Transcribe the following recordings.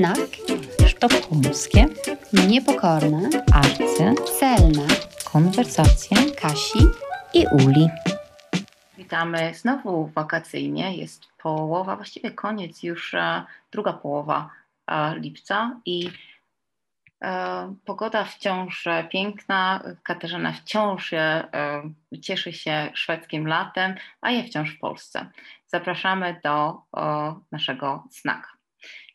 Sznak, sztokholmskie, niepokorne, arce, celne, konwersacje Kasi i Uli. Witamy znowu wakacyjnie. Jest połowa, właściwie koniec już e, druga połowa e, lipca i e, pogoda wciąż piękna. Katarzyna wciąż cieszy się szwedzkim latem, a ja wciąż w Polsce. Zapraszamy do naszego snaka.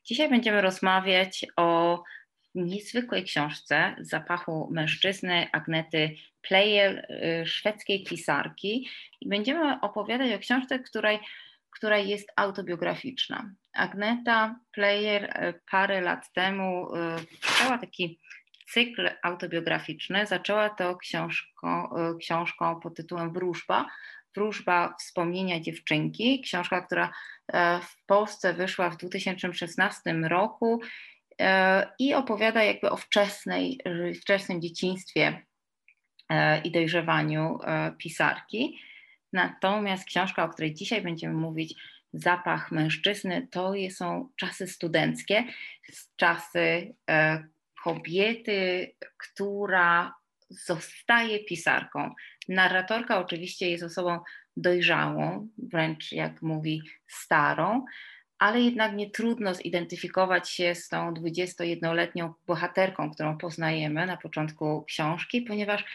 Dzisiaj będziemy rozmawiać o niezwykłej książce Zapachu mężczyzny Agnety Pleyer, y, szwedzkiej pisarki. I będziemy opowiadać o książce, której, która jest autobiograficzna. Agneta Pleyer y, parę lat temu pisała y, taki cykl autobiograficzny. Zaczęła to książką, książką pod tytułem Wróżba. Wróżba wspomnienia dziewczynki, książka, która w Polsce wyszła w 2016 roku E, i opowiada jakby o wczesnej, wczesnym dzieciństwie e, i dojrzewaniu e, pisarki. Natomiast książka, o której dzisiaj będziemy mówić, Zapach mężczyzny, to są czasy studenckie, czasy kobiety, która zostaje pisarką. Narratorka oczywiście jest osobą dojrzałą, wręcz jak mówi starą, ale jednak nie trudno zidentyfikować się z tą 21-letnią bohaterką, którą poznajemy na początku książki, ponieważ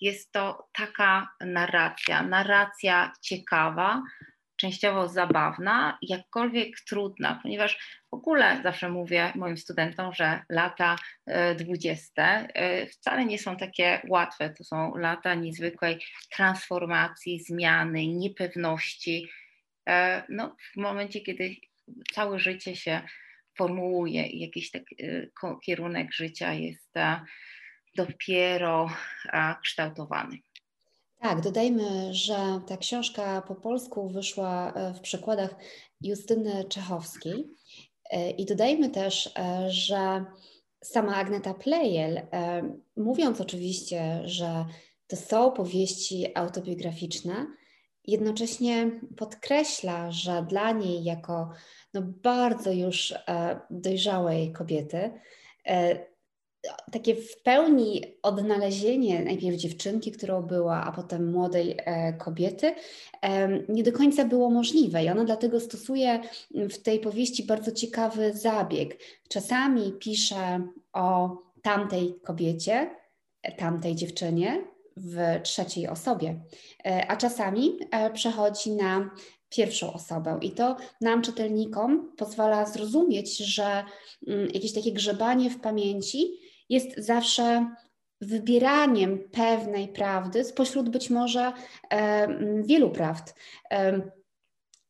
jest to taka narracja, narracja ciekawa, częściowo zabawna, jakkolwiek trudna, ponieważ w ogóle zawsze mówię moim studentom, że lata 20 e, e, wcale nie są takie łatwe. To są lata niezwykłej transformacji, zmiany, niepewności. E, no, w momencie, kiedy całe życie się formułuje i jakiś taki kierunek życia jest dopiero kształtowany. Tak, dodajmy, że ta książka po polsku wyszła e, w przekładach Justyny Czechowskiej. E, i dodajmy też, e, że sama Agneta Plejel, mówiąc oczywiście, że to są powieści autobiograficzne, jednocześnie podkreśla, że dla niej jako no, bardzo już dojrzałej kobiety, takie w pełni odnalezienie najpierw dziewczynki, którą była, a potem młodej e, kobiety, nie do końca było możliwe. I ona dlatego stosuje w tej powieści bardzo ciekawy zabieg. Czasami pisze o tamtej kobiecie, tamtej dziewczynie, w trzeciej osobie, e, a czasami e, przechodzi na pierwszą osobę. I to nam, czytelnikom, pozwala zrozumieć, że mm, jakieś takie grzebanie w pamięci jest zawsze wybieraniem pewnej prawdy spośród być może wielu prawd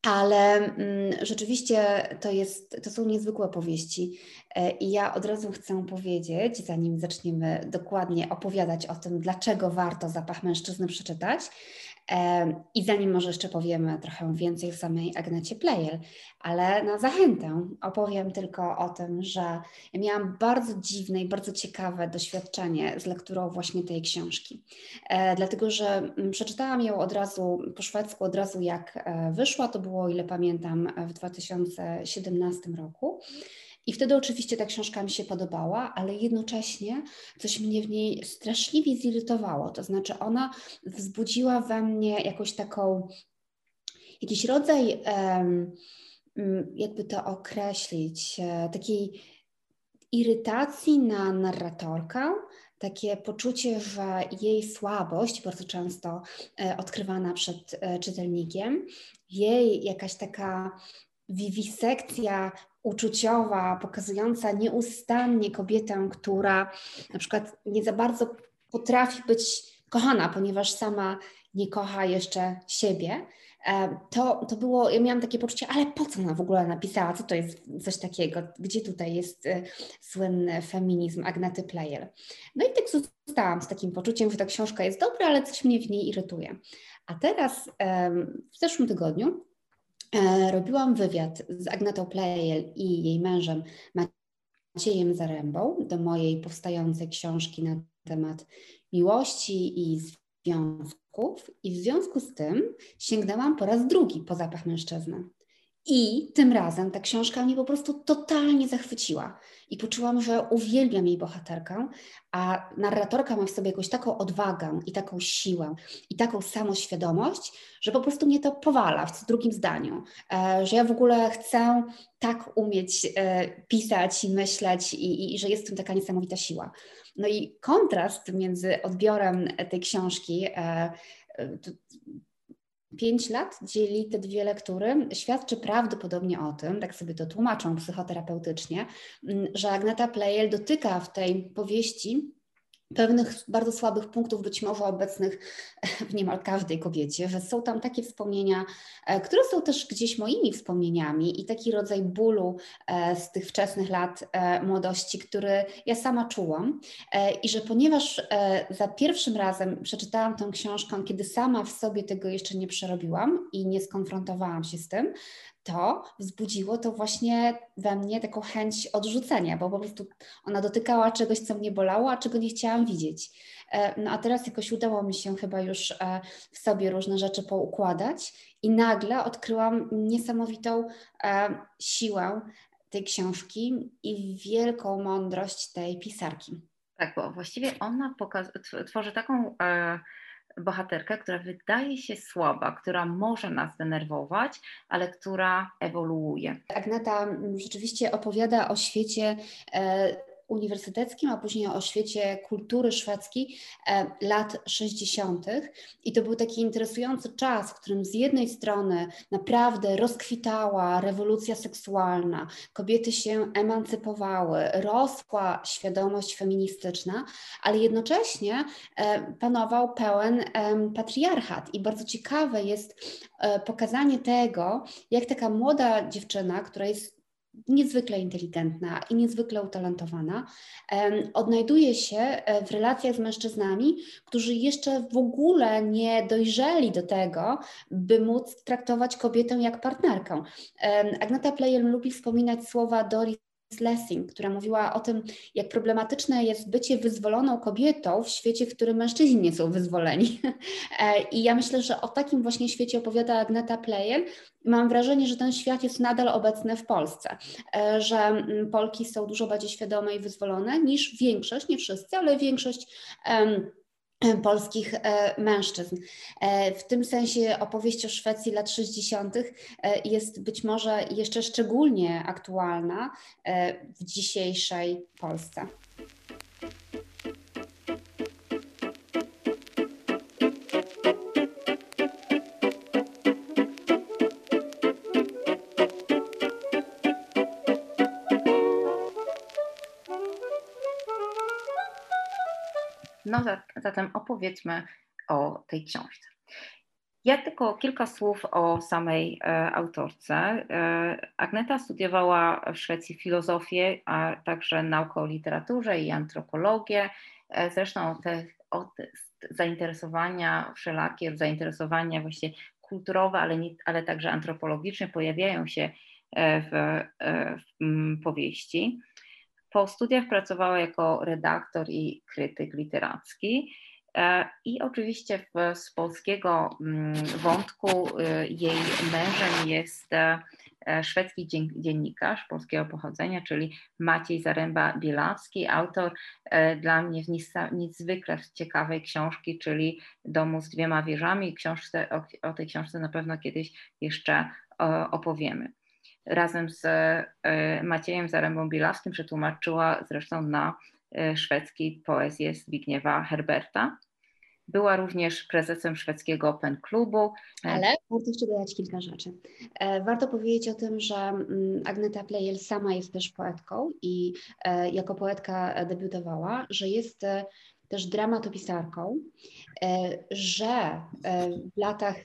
ale mm, rzeczywiście to, jest, to są niezwykłe opowieści. E, I ja od razu chcę powiedzieć, zanim zaczniemy dokładnie opowiadać o tym, dlaczego warto zapach mężczyzny przeczytać, i zanim może jeszcze powiemy trochę więcej o samej Agnecie Plejel, ale na zachętę opowiem tylko o tym, że miałam bardzo dziwne i bardzo ciekawe doświadczenie z lekturą właśnie tej książki. E, dlatego, że mm, przeczytałam ją od razu po szwedzku, od razu jak e, wyszła, to było, ile pamiętam, w 2017 roku. I wtedy oczywiście ta książka mi się podobała, ale jednocześnie coś mnie w niej straszliwie zirytowało. To znaczy, ona wzbudziła we mnie jakąś taką, jakiś rodzaj, jakby to określić, e, takiej irytacji na narratorkę, takie poczucie, że jej słabość, bardzo często e, odkrywana przed e, czytelnikiem, jej jakaś taka wiwisekcja uczuciowa, pokazująca nieustannie kobietę, która na przykład nie za bardzo potrafi być kochana, ponieważ sama nie kocha jeszcze siebie. E, to, to było, ja miałam takie poczucie, ale po co ona w ogóle napisała, co to jest coś takiego, gdzie tutaj jest e, słynny feminizm Agnety Player. No i tak zostałam z takim poczuciem, że ta książka jest dobra, ale coś mnie w niej irytuje. A teraz w zeszłym tygodniu robiłam wywiad z Agnetą Plejel i jej mężem Maciejem Zarębą do mojej powstającej książki na temat miłości i związków i w związku z tym sięgnęłam po raz drugi po zapach mężczyzny. I tym razem ta książka mnie po prostu totalnie zachwyciła i poczułam, że uwielbiam jej bohaterkę, a narratorka ma w sobie jakąś taką odwagę i taką siłę i taką samoświadomość, że po prostu mnie to powala w drugim zdaniu, e, że ja w ogóle chcę tak umieć e, pisać i myśleć i, i, i że jest w tym taka niesamowita siła. No i kontrast między odbiorem tej książki, e, Pięć lat dzieli te dwie lektury, świadczy prawdopodobnie o tym, tak sobie to tłumaczą psychoterapeutycznie, że Agneta Plejel dotyka w tej powieści pewnych bardzo słabych punktów, być może obecnych w niemal każdej kobiecie, że są tam takie wspomnienia, e, które są też gdzieś moimi wspomnieniami i taki rodzaj bólu e, z tych wczesnych lat e, młodości, który ja sama czułam. I że ponieważ za pierwszym razem przeczytałam tę książkę, kiedy sama w sobie tego jeszcze nie przerobiłam i nie skonfrontowałam się z tym, to wzbudziło to właśnie we mnie taką chęć odrzucenia, bo po prostu ona dotykała czegoś, co mnie bolało, a czego nie chciałam widzieć. E, no a teraz jakoś udało mi się chyba już e, w sobie różne rzeczy poukładać i nagle odkryłam niesamowitą e, siłę tej książki i wielką mądrość tej pisarki. Tak, bo właściwie ona tworzy taką bohaterkę, która wydaje się słaba, która może nas denerwować, ale która ewoluuje. Agneta rzeczywiście opowiada o świecie e, uniwersyteckim, a później o świecie kultury szwedzkiej e, lat 60. I to był taki interesujący czas, w którym z jednej strony naprawdę rozkwitała rewolucja seksualna, kobiety się emancypowały, rosła świadomość feministyczna, ale jednocześnie e, panował pełen patriarchat. I bardzo ciekawe jest e, pokazanie tego, jak taka młoda dziewczyna, która jest niezwykle inteligentna i niezwykle utalentowana, odnajduje się e, w relacjach z mężczyznami, którzy jeszcze w ogóle nie dojrzeli do tego, by móc traktować kobietę jak partnerkę. Agneta Plejel lubi wspominać słowa Doris Lessing, która mówiła o tym, jak problematyczne jest bycie wyzwoloną kobietą w świecie, w którym mężczyźni nie są wyzwoleni. E, I ja myślę, że o takim właśnie świecie opowiada Agneta Plejel. Mam wrażenie, że ten świat jest nadal obecny w Polsce, e, że mm, Polki są dużo bardziej świadome i wyzwolone niż większość, nie wszyscy, ale większość polskich e, mężczyzn. E, w tym sensie opowieść o Szwecji lat 60. E, jest być może jeszcze szczególnie aktualna w dzisiejszej Polsce. Zatem opowiedzmy o tej książce. Ja tylko kilka słów o samej e, autorce. E, Agneta studiowała w Szwecji filozofię, a także naukę o literaturze i antropologię. E, zresztą te, zainteresowania wszelakie, zainteresowania właśnie kulturowe, ale, nie, ale także antropologiczne pojawiają się w, w powieści. Po studiach pracowała jako redaktor i krytyk literacki. E, I oczywiście w, z polskiego mm, wątku e, jej mężem jest e, szwedzki dziennikarz polskiego pochodzenia, czyli Maciej Zaręba-Bielawski, autor dla mnie niezwykle ciekawej książki, czyli Domu z dwiema wieżami. Książce, o, o tej książce na pewno kiedyś jeszcze opowiemy razem z e, Maciejem Zarębą Bilaskim przetłumaczyła zresztą na e, szwedzki poezję Zbigniewa Herberta. Była również prezesem szwedzkiego Open Klubu. E, Ale warto jeszcze dodać kilka rzeczy. Warto powiedzieć o tym, że mm, Agneta Plejel sama jest też poetką i jako poetka debiutowała, że jest też dramatopisarką, że w latach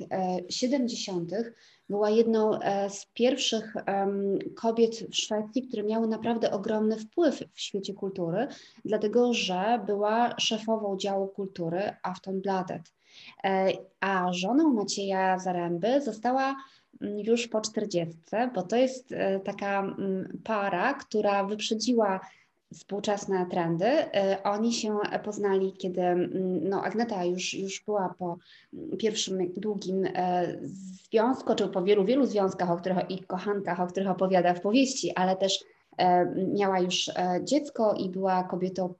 70 była jedną e, z pierwszych kobiet w Szwecji, które miały naprawdę ogromny wpływ w świecie kultury, dlatego że była szefową działu kultury Aftonbladet. E, a żoną Macieja Zaręby została mm, już po czterdziestce, bo to jest e, taka mm, para, która wyprzedziła współczesne trendy. E, oni się poznali, kiedy mm, no, Agneta już, już była po pierwszym długim związku, czy po wielu, wielu związkach o których, i kochankach, o których opowiada w powieści, ale też miała już dziecko i była kobietą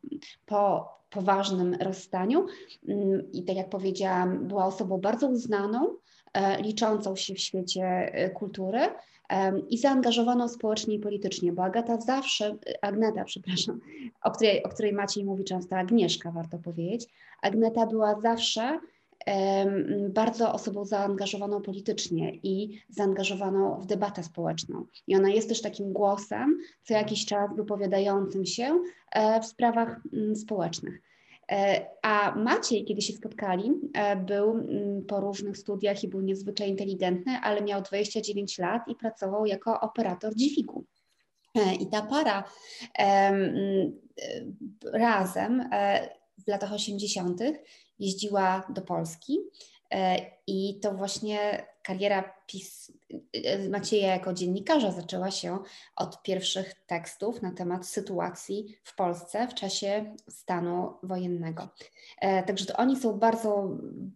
po poważnym rozstaniu. Mm, I tak jak powiedziałam, była osobą bardzo uznaną, liczącą się w świecie kultury i zaangażowaną społecznie i politycznie, bo Agata zawsze, Agneta, przepraszam, o której, o której Maciej mówi często, Agnieszka warto powiedzieć, Agneta była zawsze bardzo osobą zaangażowaną politycznie i zaangażowaną w debatę społeczną. I ona jest też takim głosem co jakiś czas wypowiadającym się e, w sprawach mm, społecznych. E, a Maciej, kiedy się spotkali, e, był mm, po różnych studiach i był niezwykle inteligentny, ale miał 29 lat i pracował jako operator dźwigu. E, I ta para razem w latach 80. jeździła do Polski i to właśnie kariera PiS, Macieja jako dziennikarza zaczęła się od pierwszych tekstów na temat sytuacji w Polsce w czasie stanu wojennego. E, także to oni są bardzo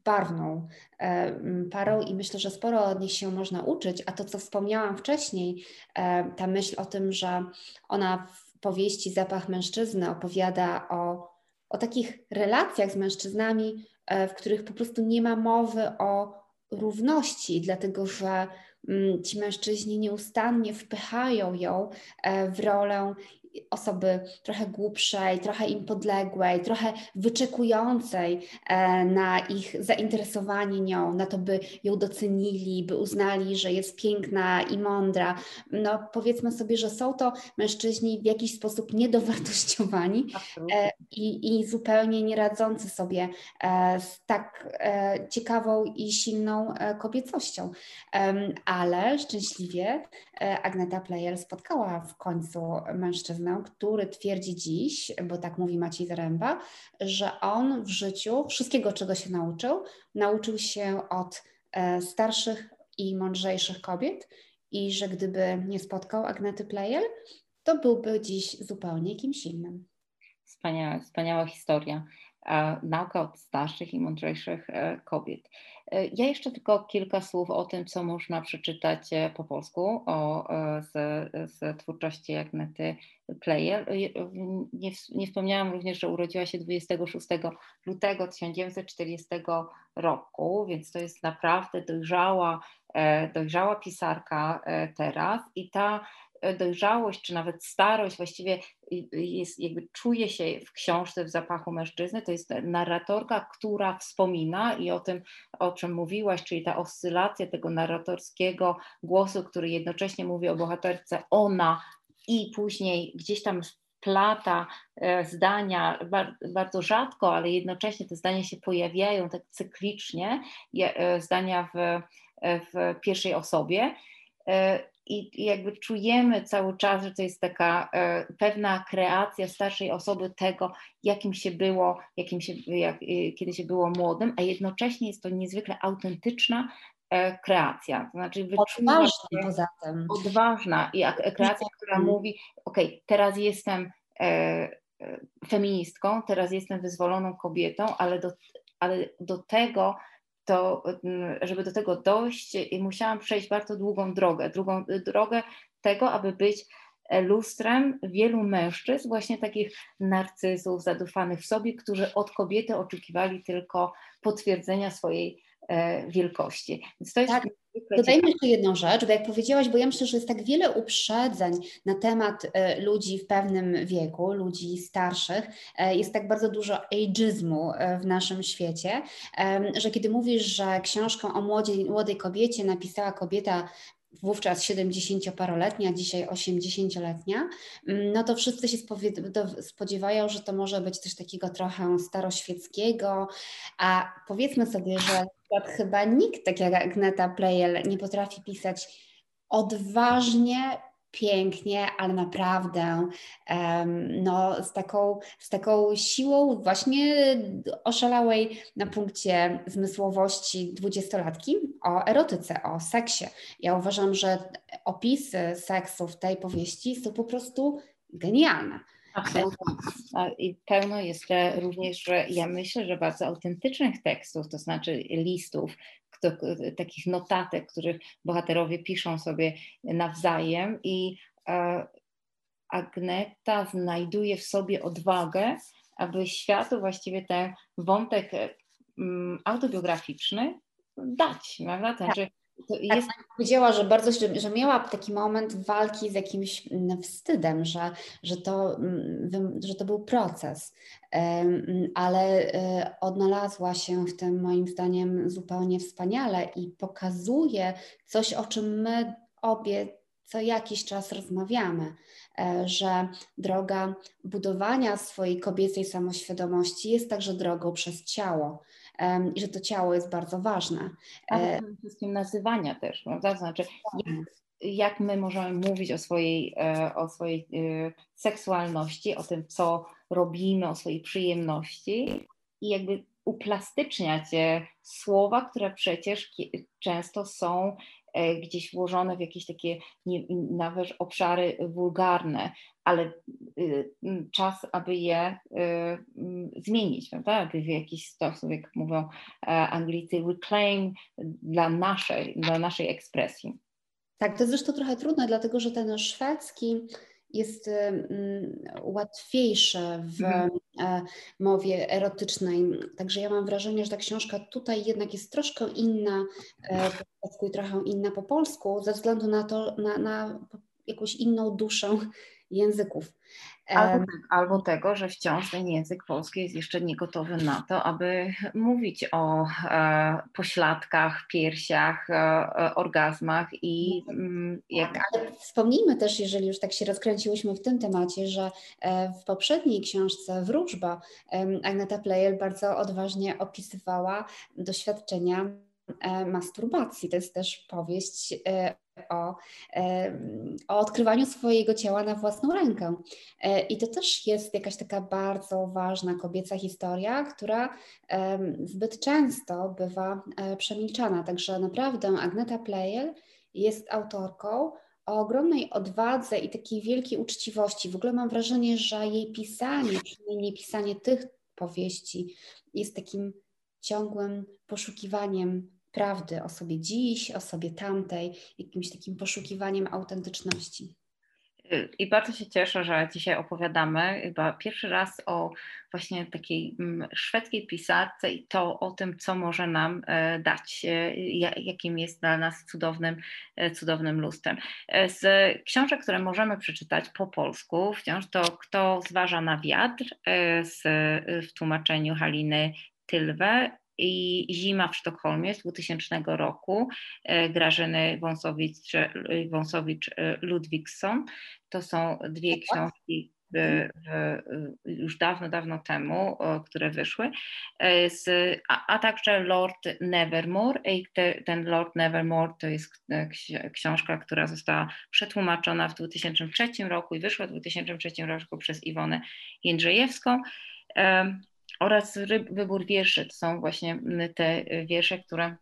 barwną e, parą i myślę, że sporo od nich się można uczyć, a to, co wspomniałam wcześniej, e, ta myśl o tym, że ona w powieści Zapach mężczyzny opowiada o, o takich relacjach z mężczyznami, w których po prostu nie ma mowy o równości, dlatego że mm, ci mężczyźni nieustannie wpychają ją e, w rolę osoby trochę głupszej, trochę im podległej, trochę wyczekującej e, na ich zainteresowanie nią, na to, by ją docenili, by uznali, że jest piękna i mądra. No powiedzmy sobie, że są to mężczyźni w jakiś sposób niedowartościowani e, i, i zupełnie nie radzący sobie e, z tak ciekawą i silną kobiecością. Ale szczęśliwie Agneta Player spotkała w końcu mężczyznę, który twierdzi dziś, bo tak mówi Maciej Zaręba, że on w życiu wszystkiego, czego się nauczył, nauczył się od e, starszych i mądrzejszych kobiet i że gdyby nie spotkał Agnety Plejel, to byłby dziś zupełnie kimś innym. Wspaniała, wspaniała historia. Nauka od starszych i mądrzejszych e, kobiet. E, ja jeszcze tylko kilka słów o tym, co można przeczytać e, po polsku o, e, z, z twórczości Agnety Player. Nie, nie wspomniałam również, że urodziła się 26 lutego 1940 roku, więc to jest naprawdę dojrzała, dojrzała pisarka teraz i ta dojrzałość, czy nawet starość właściwie jest, jakby czuje się w książce w zapachu mężczyzny. To jest narratorka, która wspomina i o tym, o czym mówiłaś, czyli ta oscylacja tego narratorskiego głosu, który jednocześnie mówi o bohaterce ona i później gdzieś tam plata e, zdania bardzo rzadko, ale jednocześnie te zdania się pojawiają tak cyklicznie, e, zdania w, w pierwszej osobie i, jakby czujemy cały czas, że to jest taka e, pewna kreacja starszej osoby tego, jakim się było, jakim się, jak, e, kiedy się było młodym, a jednocześnie jest to niezwykle autentyczna e, kreacja. To znaczy odważna poza tym. Odważna i kreacja, która mówi, ok, teraz jestem feministką, teraz jestem wyzwoloną kobietą, ale do, ale do tego to mm, żeby do tego dojść, musiałam przejść bardzo długą drogę, drugą drogę tego, aby być e, lustrem wielu mężczyzn, właśnie takich narcyzów zadufanych w sobie, którzy od kobiety oczekiwali tylko potwierdzenia swojej wielkości. Więc to jest tak. Dodajmy jeszcze jedną rzecz, bo jak powiedziałaś, bo ja myślę, że jest tak wiele uprzedzeń na temat e, ludzi w pewnym wieku, ludzi starszych, e, jest tak bardzo dużo ageizmu e, w naszym świecie, że kiedy mówisz, że książkę o młodej kobiecie napisała kobieta wówczas 70-paroletnia, dzisiaj 80-letnia, mm, no to wszyscy się spodziewają, że to może być coś takiego trochę staroświeckiego, a powiedzmy sobie, że chyba nikt, tak jak Agneta Plejel, nie potrafi pisać odważnie, pięknie, ale naprawdę no, z, taką, z taką siłą właśnie oszalałej na punkcie zmysłowości dwudziestolatki o erotyce, o seksie. Ja uważam, że opisy seksu w tej powieści są po prostu genialne. I pełno jest również, że ja myślę, że bardzo autentycznych tekstów, to znaczy listów, takich notatek, których bohaterowie piszą sobie nawzajem i e, Agneta znajduje w sobie odwagę, aby światu właściwie ten wątek mm, autobiograficzny dać, prawda? Ten, tak. To tak, jest... Tak, powiedziała, że bardzo, że, że miała taki moment walki z jakimś mm, wstydem, że, że, to, mm, że to był proces, ale e, odnalazła się w tym moim zdaniem zupełnie wspaniale i pokazuje coś, o czym my obie co jakiś czas rozmawiamy, e, że droga budowania swojej kobiecej samoświadomości jest także drogą przez ciało i że to ciało jest bardzo ważne. A przede wszystkim nazywania też, prawda? Znaczy, jak, jak my możemy mówić o swojej, e, o swojej e, seksualności, o tym, co robimy, o swojej przyjemności i jakby uplastyczniać słowa, które przecież często są gdzieś włożone w jakieś takie nawet obszary wulgarne, ale y, czas, aby je y, zmienić, prawda? Aby w jakiś sposób, jak mówią e, Anglicy, reclaim dla naszej, dla naszej ekspresji. Tak, to jest zresztą trochę trudne, dlatego że ten szwedzki jest łatwiejszy w mhm. E, mowie erotycznej. Także ja mam wrażenie, że ta książka tutaj jednak jest troszkę inna e, po polsku i trochę inna po polsku, ze względu na to, na, na jakąś inną duszę języków. Albo, tak, albo, tego, że wciąż ten język polski jest jeszcze nie gotowy na to, aby mówić o e, pośladkach, piersiach, e, e orgazmach i mm, jak... Tak, ale wspomnijmy też, jeżeli już tak się rozkręciłyśmy w tym temacie, że e, w poprzedniej książce Wróżba Agneta Plejel bardzo odważnie opisywała doświadczenia e, masturbacji. To jest też powieść o, o odkrywaniu swojego ciała na własną rękę. E, I to też jest jakaś taka bardzo ważna kobieca historia, która zbyt często bywa e, przemilczana. Także naprawdę Agneta Plejel jest autorką o ogromnej odwadze i takiej wielkiej uczciwości. W ogóle mam wrażenie, że jej pisanie, przynajmniej pisanie tych powieści, jest takim ciągłym poszukiwaniem prawdy o sobie dziś, o sobie tamtej, jakimś takim poszukiwaniem autentyczności. I bardzo się cieszę, że dzisiaj opowiadamy chyba pierwszy raz o właśnie takiej mm, szwedzkiej pisarce i to o tym, co może nam e, dać, e, jakim jest dla nas cudownym, e, cudownym lustrem. Z książek, które możemy przeczytać po polsku, wciąż to Kto zważa na wiatr z, w tłumaczeniu Haliny Tylwe i Zima w Sztokholmie z 2000 roku e, Grażyny Wąsowicz-Ludwigsson. To są dwie tak. książki w, już dawno, dawno temu, które wyszły, e, z, a, a, także Lord Nevermore. I te, ten Lord Nevermore to jest e, książka, która została przetłumaczona w 2003 roku i wyszła w 2003 roku przez Iwonę Jędrzejewską oraz wybór wierszy. To są właśnie te wiersze, które,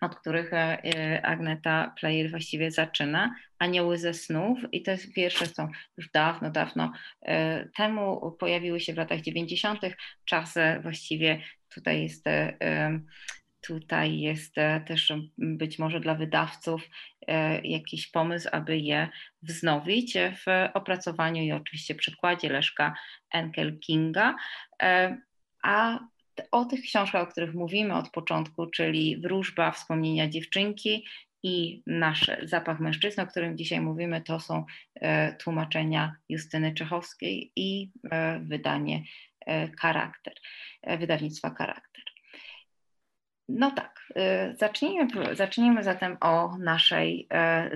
od których e, Agneta Player właściwie zaczyna. Anioły ze snów i te wiersze są już dawno, dawno e, temu, pojawiły się w latach 90. Czas właściwie tutaj jest e, Tutaj jest też być może dla wydawców jakiś pomysł, aby je wznowić w opracowaniu i oczywiście przykładzie Leszka Enkel Kinga. A o tych książkach, o których mówimy od początku, czyli Wróżba, Wspomnienia dziewczynki i nasz zapach mężczyzny, o którym dzisiaj mówimy, to są e, tłumaczenia Justyny Czechowskiej i e, wydanie e, Charakter, e, wydawnictwa Charakter. No tak, y, zacznijmy, zacznijmy zatem o, naszej,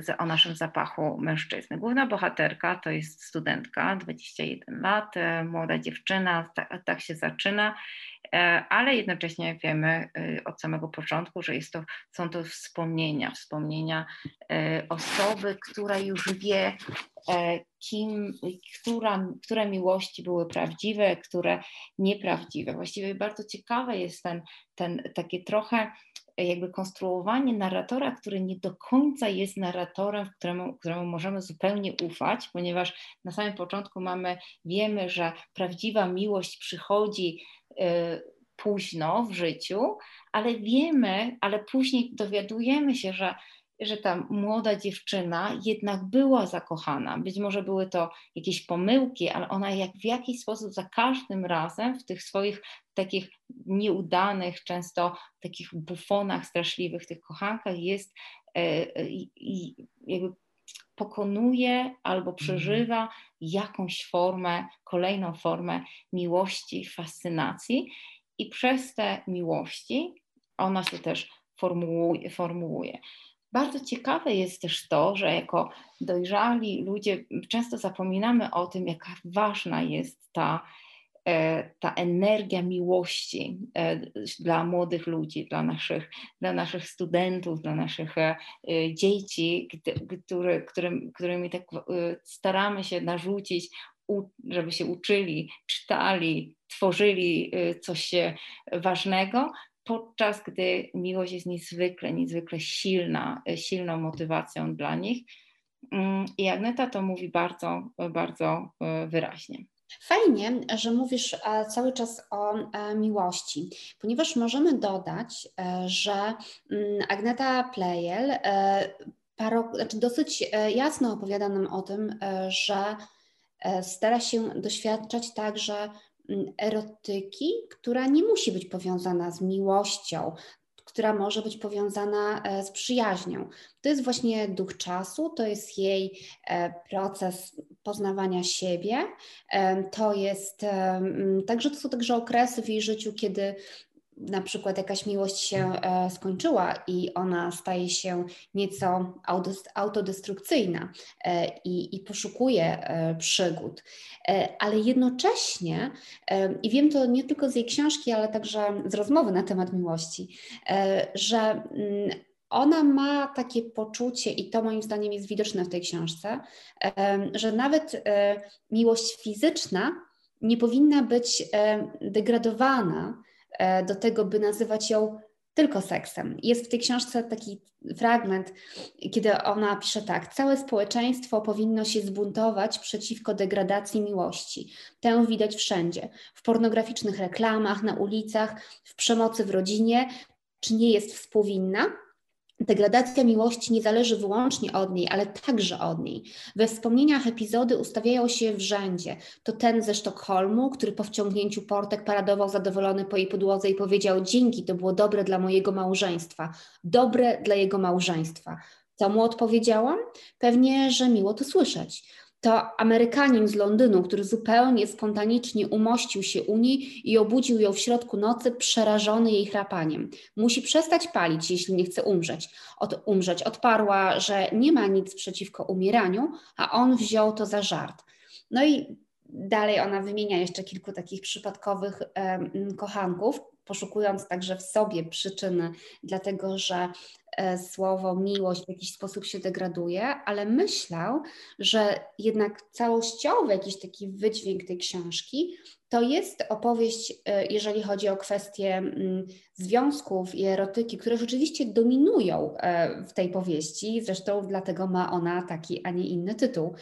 y, o naszym zapachu mężczyzny. Główna bohaterka to jest studentka, 21 lat, y, młoda dziewczyna, tak, tak się zaczyna, ale jednocześnie wiemy od samego początku, że jest to, są to wspomnienia, wspomnienia osoby, która już wie, kim, która, które miłości były prawdziwe, które nieprawdziwe. Właściwie bardzo ciekawe jest ten, ten takie trochę jakby konstruowanie narratora, który nie do końca jest narratorem, któremu, któremu możemy zupełnie ufać, ponieważ na samym początku mamy, wiemy, że prawdziwa miłość przychodzi y, późno w życiu, ale wiemy, ale później dowiadujemy się, że że ta młoda dziewczyna jednak była zakochana. Być może były to jakieś pomyłki, ale ona jak w jakiś sposób za każdym razem w tych swoich takich nieudanych, często takich bufonach straszliwych, tych kochankach jest e, i jakby pokonuje albo mhm. przeżywa jakąś formę, kolejną formę miłości, fascynacji i przez te miłości ona się też formułuje. formułuje. Bardzo ciekawe jest też to, że jako dojrzali ludzie często zapominamy o tym, jaka ważna jest ta, e, ta energia miłości e, dla młodych ludzi, dla naszych, dla naszych studentów, dla naszych e, dzieci, który, którym, którymi tak staramy się narzucić, żeby się uczyli, czytali, tworzyli coś ważnego, podczas gdy miłość jest niezwykle, niezwykle silna, silną motywacją dla nich. Mm, I Agneta to mówi bardzo, bardzo e, wyraźnie. Fajnie, że mówisz e, cały czas o e, miłości, ponieważ możemy dodać, że mm, Agneta Plejel paro, znaczy dosyć jasno opowiada nam o tym, że stara się doświadczać także erotyki, która nie musi być powiązana z miłością, która może być powiązana e, z przyjaźnią. To jest właśnie duch czasu, to jest jej e, proces poznawania siebie. E, to jest także to są także okresy w jej życiu, kiedy na przykład jakaś miłość się e, skończyła i ona staje się nieco autodestrukcyjna e, i, i poszukuje e, przygód. Ale jednocześnie, i wiem to nie tylko z jej książki, ale także z rozmowy na temat miłości, że mm, ona ma takie poczucie, i to moim zdaniem jest widoczne w tej książce, że nawet miłość fizyczna nie powinna być degradowana do tego, by nazywać ją tylko seksem. Jest w tej książce taki fragment, kiedy ona pisze tak: Całe społeczeństwo powinno się zbuntować przeciwko degradacji miłości. Tę widać wszędzie w pornograficznych reklamach, na ulicach, w przemocy w rodzinie. Czy nie jest współwinna? Degradacja miłości nie zależy wyłącznie od niej, ale także od niej. We wspomnieniach epizody ustawiają się w rzędzie. To ten ze Sztokholmu, który po wciągnięciu portek paradował zadowolony po jej podłodze i powiedział: Dzięki, to było dobre dla mojego małżeństwa. Dobre dla jego małżeństwa. Co mu odpowiedziałam? Pewnie, że miło to słyszeć to Amerykanin z Londynu, który zupełnie spontanicznie umościł się u niej i obudził ją w środku nocy, przerażony jej chrapaniem. Musi przestać palić, jeśli nie chce umrzeć. Od, umrzeć. Odparła, że nie ma nic przeciwko umieraniu, a on wziął to za żart. No i dalej ona wymienia jeszcze kilku takich przypadkowych kochanków, poszukując także w sobie przyczyny, dlatego że e, słowo miłość w jakiś sposób się degraduje, ale myślę, że jednak całościowy jakiś taki wydźwięk tej książki to jest opowieść, e, jeżeli chodzi o kwestie związków i erotyki, które rzeczywiście dominują e, w tej powieści, zresztą dlatego ma ona taki, a nie inny tytuł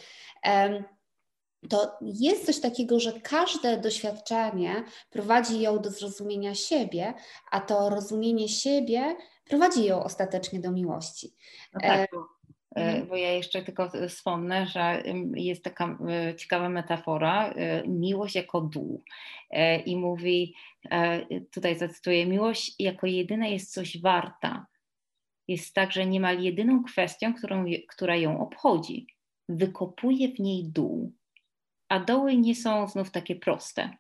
to jest coś takiego, że każde doświadczenie prowadzi ją do zrozumienia siebie, a to rozumienie siebie prowadzi ją ostatecznie do miłości. No tak, bo, e, mhm. bo ja jeszcze tylko wspomnę, że jest taka e, ciekawa metafora, e, miłość jako dół. I mówi, tutaj zacytuję, miłość jako jedyna jest coś warta. Jest także niemal jedyną kwestią, którą, która ją obchodzi. Wykopuje w niej dół a doły nie są znów takie proste.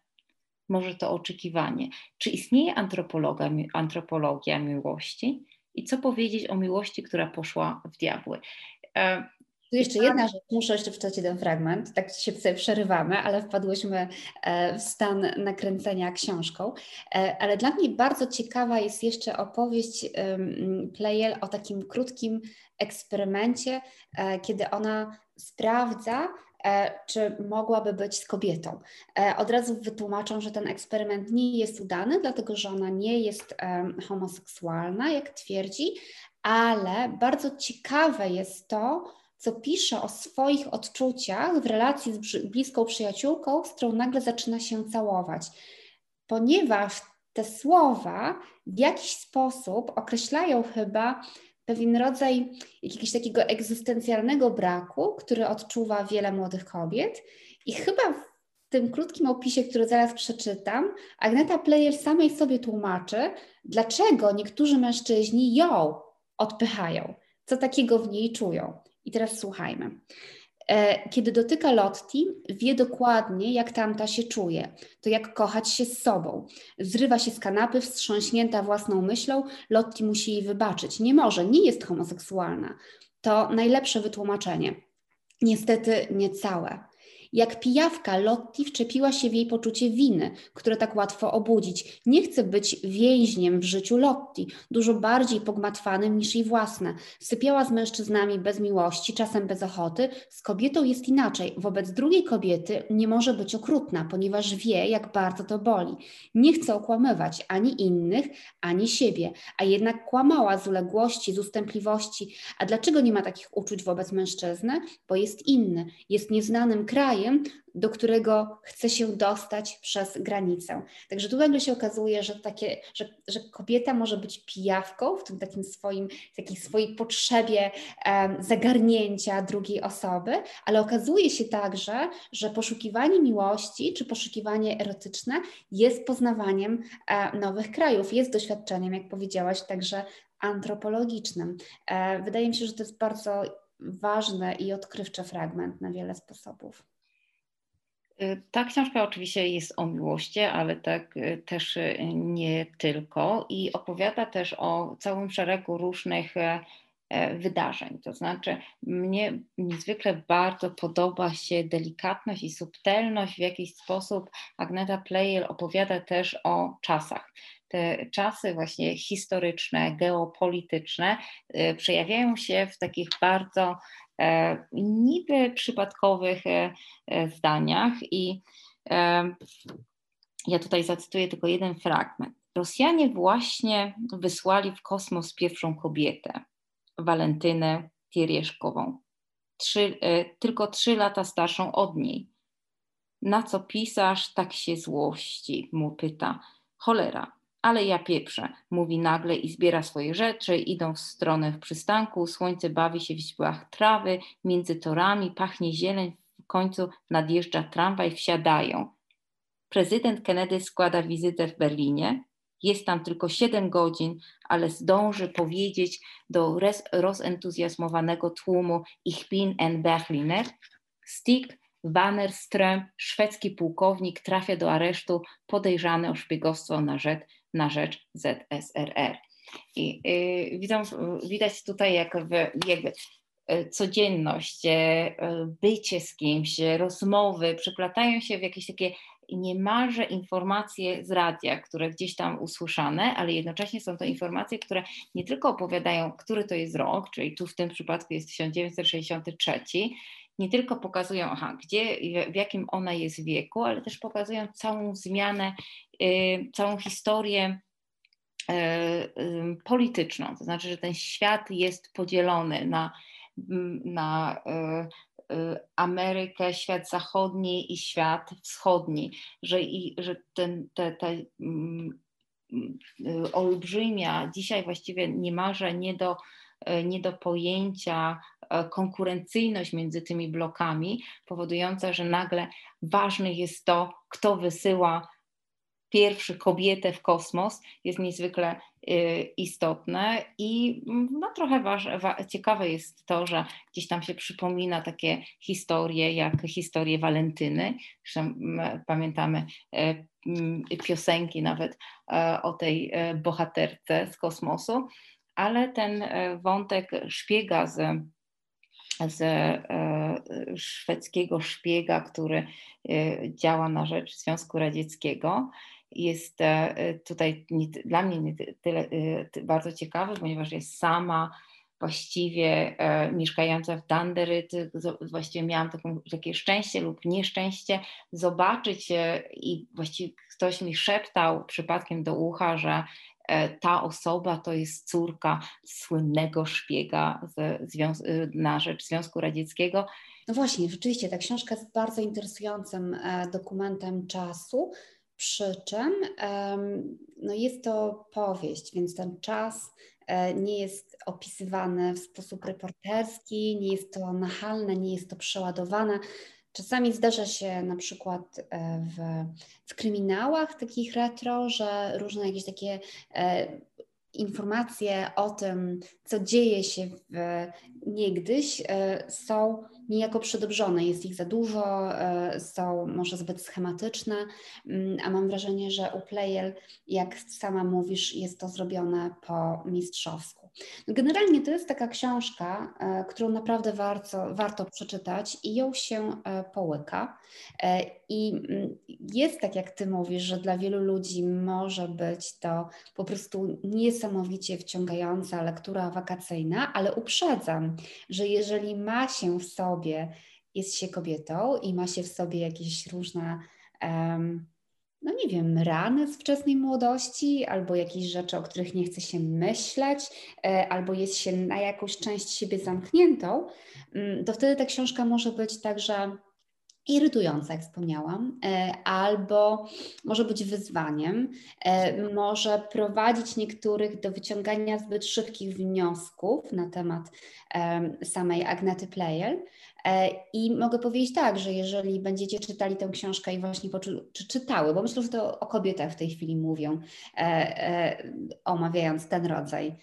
Może to oczekiwanie. Czy istnieje antropologia, miłości? I co powiedzieć o miłości, która poszła w diabły? E, tu jeszcze jedna rzecz, muszę jeszcze wczytać jeden fragment, tak się sobie przerywamy, ale wpadłyśmy e, w stan nakręcenia książką. E, ale dla mnie bardzo ciekawa jest jeszcze opowieść Plejel o takim krótkim eksperymencie, kiedy ona sprawdza, czy mogłaby być z kobietą. Od razu wytłumaczą, że ten eksperyment nie jest udany, dlatego że ona nie jest homoseksualna, jak twierdzi, ale bardzo ciekawe jest to, co pisze o swoich odczuciach w relacji z bliską przyjaciółką, z którą nagle zaczyna się całować. Ponieważ te słowa w jakiś sposób określają chyba pewien rodzaj jakiegoś takiego egzystencjalnego braku, który odczuwa wiele młodych kobiet. I chyba w tym krótkim opisie, który zaraz przeczytam, Agneta Player samej sobie tłumaczy, dlaczego niektórzy mężczyźni ją odpychają, co takiego w niej czują. I teraz słuchajmy. E, kiedy dotyka Lotti, wie dokładnie, jak tamta się czuje. To jak kochać się z sobą. Zrywa się z kanapy, wstrząśnięta własną myślą, Lotti musi jej wybaczyć. Nie może, nie jest homoseksualna. To najlepsze wytłumaczenie. Niestety nie całe. Jak pijawka, Lotti wczepiła się w jej poczucie winy, które tak łatwo obudzić. Nie chce być więźniem w życiu Lotti, dużo bardziej pogmatwanym niż jej własne. Sypiała z mężczyznami bez miłości, czasem bez ochoty. Z kobietą jest inaczej. Wobec drugiej kobiety nie może być okrutna, ponieważ wie, jak bardzo to boli. Nie chce okłamywać ani innych, ani siebie, a jednak kłamała z uległości, z ustępliwości. A dlaczego nie ma takich uczuć wobec mężczyzny? Bo jest inny, jest nieznanym krajem, krajem, do którego chce się dostać przez granicę. Także tu nagle się okazuje, że, takie, że, że kobieta może być pijawką w tym takim swoim, takiej swojej potrzebie um, zagarnięcia drugiej osoby, ale okazuje się także, że poszukiwanie miłości czy poszukiwanie erotyczne jest poznawaniem e, nowych krajów, jest doświadczeniem, jak powiedziałaś, także antropologicznym. E, wydaje mi się, że to jest bardzo ważny i odkrywczy fragment na wiele sposobów. Y, ta książka oczywiście jest o miłości, ale tak y, też y, nie tylko i opowiada też o całym szeregu różnych e, e, wydarzeń. To znaczy, mnie niezwykle bardzo podoba się delikatność i subtelność, w jakiś sposób Agneta Plejel opowiada też o czasach. Te czasy właśnie historyczne, geopolityczne przejawiają się w takich bardzo niby przypadkowych e, e, zdaniach i ja tutaj zacytuję tylko jeden fragment. Rosjanie właśnie wysłali w kosmos pierwszą kobietę, Walentynę Tiereszkową, trzy, tylko trzy lata starszą od niej. Na co pisarz tak się złości, mu pyta. Cholera, ale ja pieprzę, mówi nagle i zbiera swoje rzeczy, idą w stronę w przystanku, słońce bawi się w źdźbłach trawy, między torami pachnie zieleń, w końcu nadjeżdża tramwaj, wsiadają. Prezydent Kennedy składa wizytę w Berlinie, jest tam tylko 7 godzin, ale zdąży powiedzieć do rozentuzjazmowanego tłumu Ich bin ein Berliner, Stick Wannerström, szwedzki pułkownik, trafia do aresztu podejrzany o szpiegostwo na rzecz, na rzecz ZSRR. I y, widzą, widać tutaj jakby y, codzienność, y, bycie z kimś, rozmowy przeplatają się w jakieś takie niemalże informacje z radia, które gdzieś tam usłyszane, ale jednocześnie są to informacje, które nie tylko opowiadają, który to jest rok, czyli tu w tym przypadku jest 1963, nie tylko pokazują, aha, gdzie, w jakim ona jest wieku, ale też pokazują całą zmianę, y, całą historię y, y, polityczną. To znaczy, że ten świat jest podzielony na, na Amerykę, świat zachodni i świat wschodni, że, i, że ten, te, te olbrzymia, dzisiaj właściwie niemalże nie do, nie do pojęcia E, konkurencyjność między tymi blokami, powodująca, że nagle ważne jest to, kto wysyła pierwszy kobietę w kosmos, jest niezwykle e, istotne i mm, no, trochę waż, wa, ciekawe jest to, że gdzieś tam się przypomina takie historie jak historie Walentyny, zresztą pamiętamy e, piosenki nawet o tej bohaterce z kosmosu, ale ten wątek szpiega z z e, szwedzkiego szpiega, który e, działa na rzecz Związku Radzieckiego. Jest e, tutaj dla mnie nie tyle bardzo ciekawy, ponieważ jest sama właściwie e, mieszkająca w Danderyt, właściwie miałam taką, takie szczęście lub nieszczęście zobaczyć e, i właściwie ktoś mi szeptał przypadkiem do ucha, że e, ta osoba to jest córka słynnego szpiega z, na rzecz Związku Radzieckiego. No właśnie, rzeczywiście ta książka jest bardzo interesującym dokumentem czasu, przy czym no jest to powieść, więc ten czas E, nie jest opisywane w sposób reporterski, nie jest to nachalne, nie jest to przeładowane. Czasami zdarza się na przykład e, w, w kryminałach takich retro, że różne jakieś takie e, informacje o tym, co dzieje się w, niegdyś, są niejako przedobrzone, jest ich za dużo, e, są może zbyt schematyczne, mm, a mam wrażenie, że u Playel, jak sama mówisz, jest to zrobione po mistrzowsku. Generalnie to jest taka książka, e, którą naprawdę warto, warto przeczytać i ją się e, połyka. I mm, jest tak, jak Ty mówisz, że dla wielu ludzi może być to po prostu niesamowicie wciągająca lektura wakacyjna, ale uprzedzam, że jeżeli ma się w sobie, jest się kobietą i ma się w sobie jakieś różne, um, no nie wiem, rany z wczesnej młodości, albo jakieś rzeczy, o których nie chce się myśleć, e, albo jest się na jakąś część siebie zamkniętą, mm, to wtedy ta książka może być także irytująca, jak wspomniałam, e, albo może być wyzwaniem, e, może prowadzić niektórych do wyciągania zbyt szybkich wniosków na temat samej Agnety Player. E, I mogę powiedzieć tak, że jeżeli będziecie czytali tę książkę i właśnie poczu- czy czytały, bo myślę, że to o kobietach w tej chwili mówią, omawiając ten rodzaj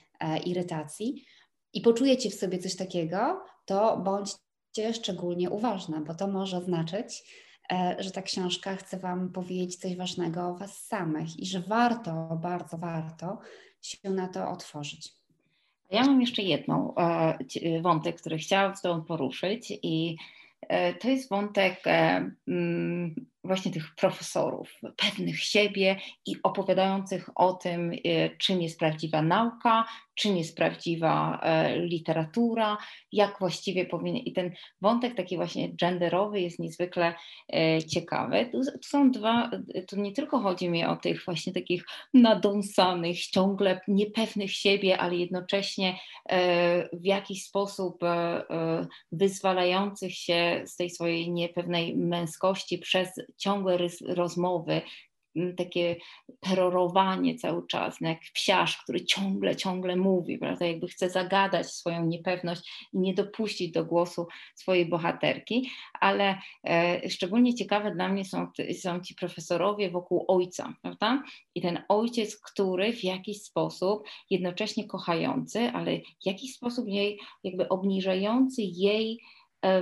irytacji, i poczujecie w sobie coś takiego, to bądź szczególnie uważna, bo to może znaczyć, e, że ta książka chce Wam powiedzieć coś ważnego o Was samych i że warto, bardzo warto się na to otworzyć. Ja mam jeszcze jedną e, wątek, który chciałam z Tobą poruszyć i e, to jest wątek mm, właśnie tych profesorów, pewnych siebie i opowiadających o tym, czym jest prawdziwa nauka, czym jest prawdziwa e, literatura, jak właściwie powinien. I ten wątek taki właśnie genderowy jest niezwykle e, ciekawy. Tu, są dwa, tu nie tylko chodzi mi o tych właśnie takich nadąsanych, ciągle niepewnych siebie, ale jednocześnie e, w jakiś sposób wyzwalających się z tej swojej niepewnej męskości przez ciągłe rozmowy, takie perorowanie cały czas, no jak psiarz, który ciągle, ciągle mówi, prawda, jakby chce zagadać swoją niepewność i nie dopuścić do głosu swojej bohaterki, ale e, szczególnie ciekawe dla mnie są, są ci profesorowie wokół ojca, prawda, i ten ojciec, który w jakiś sposób jednocześnie kochający, ale w jakiś sposób jej jakby obniżający jej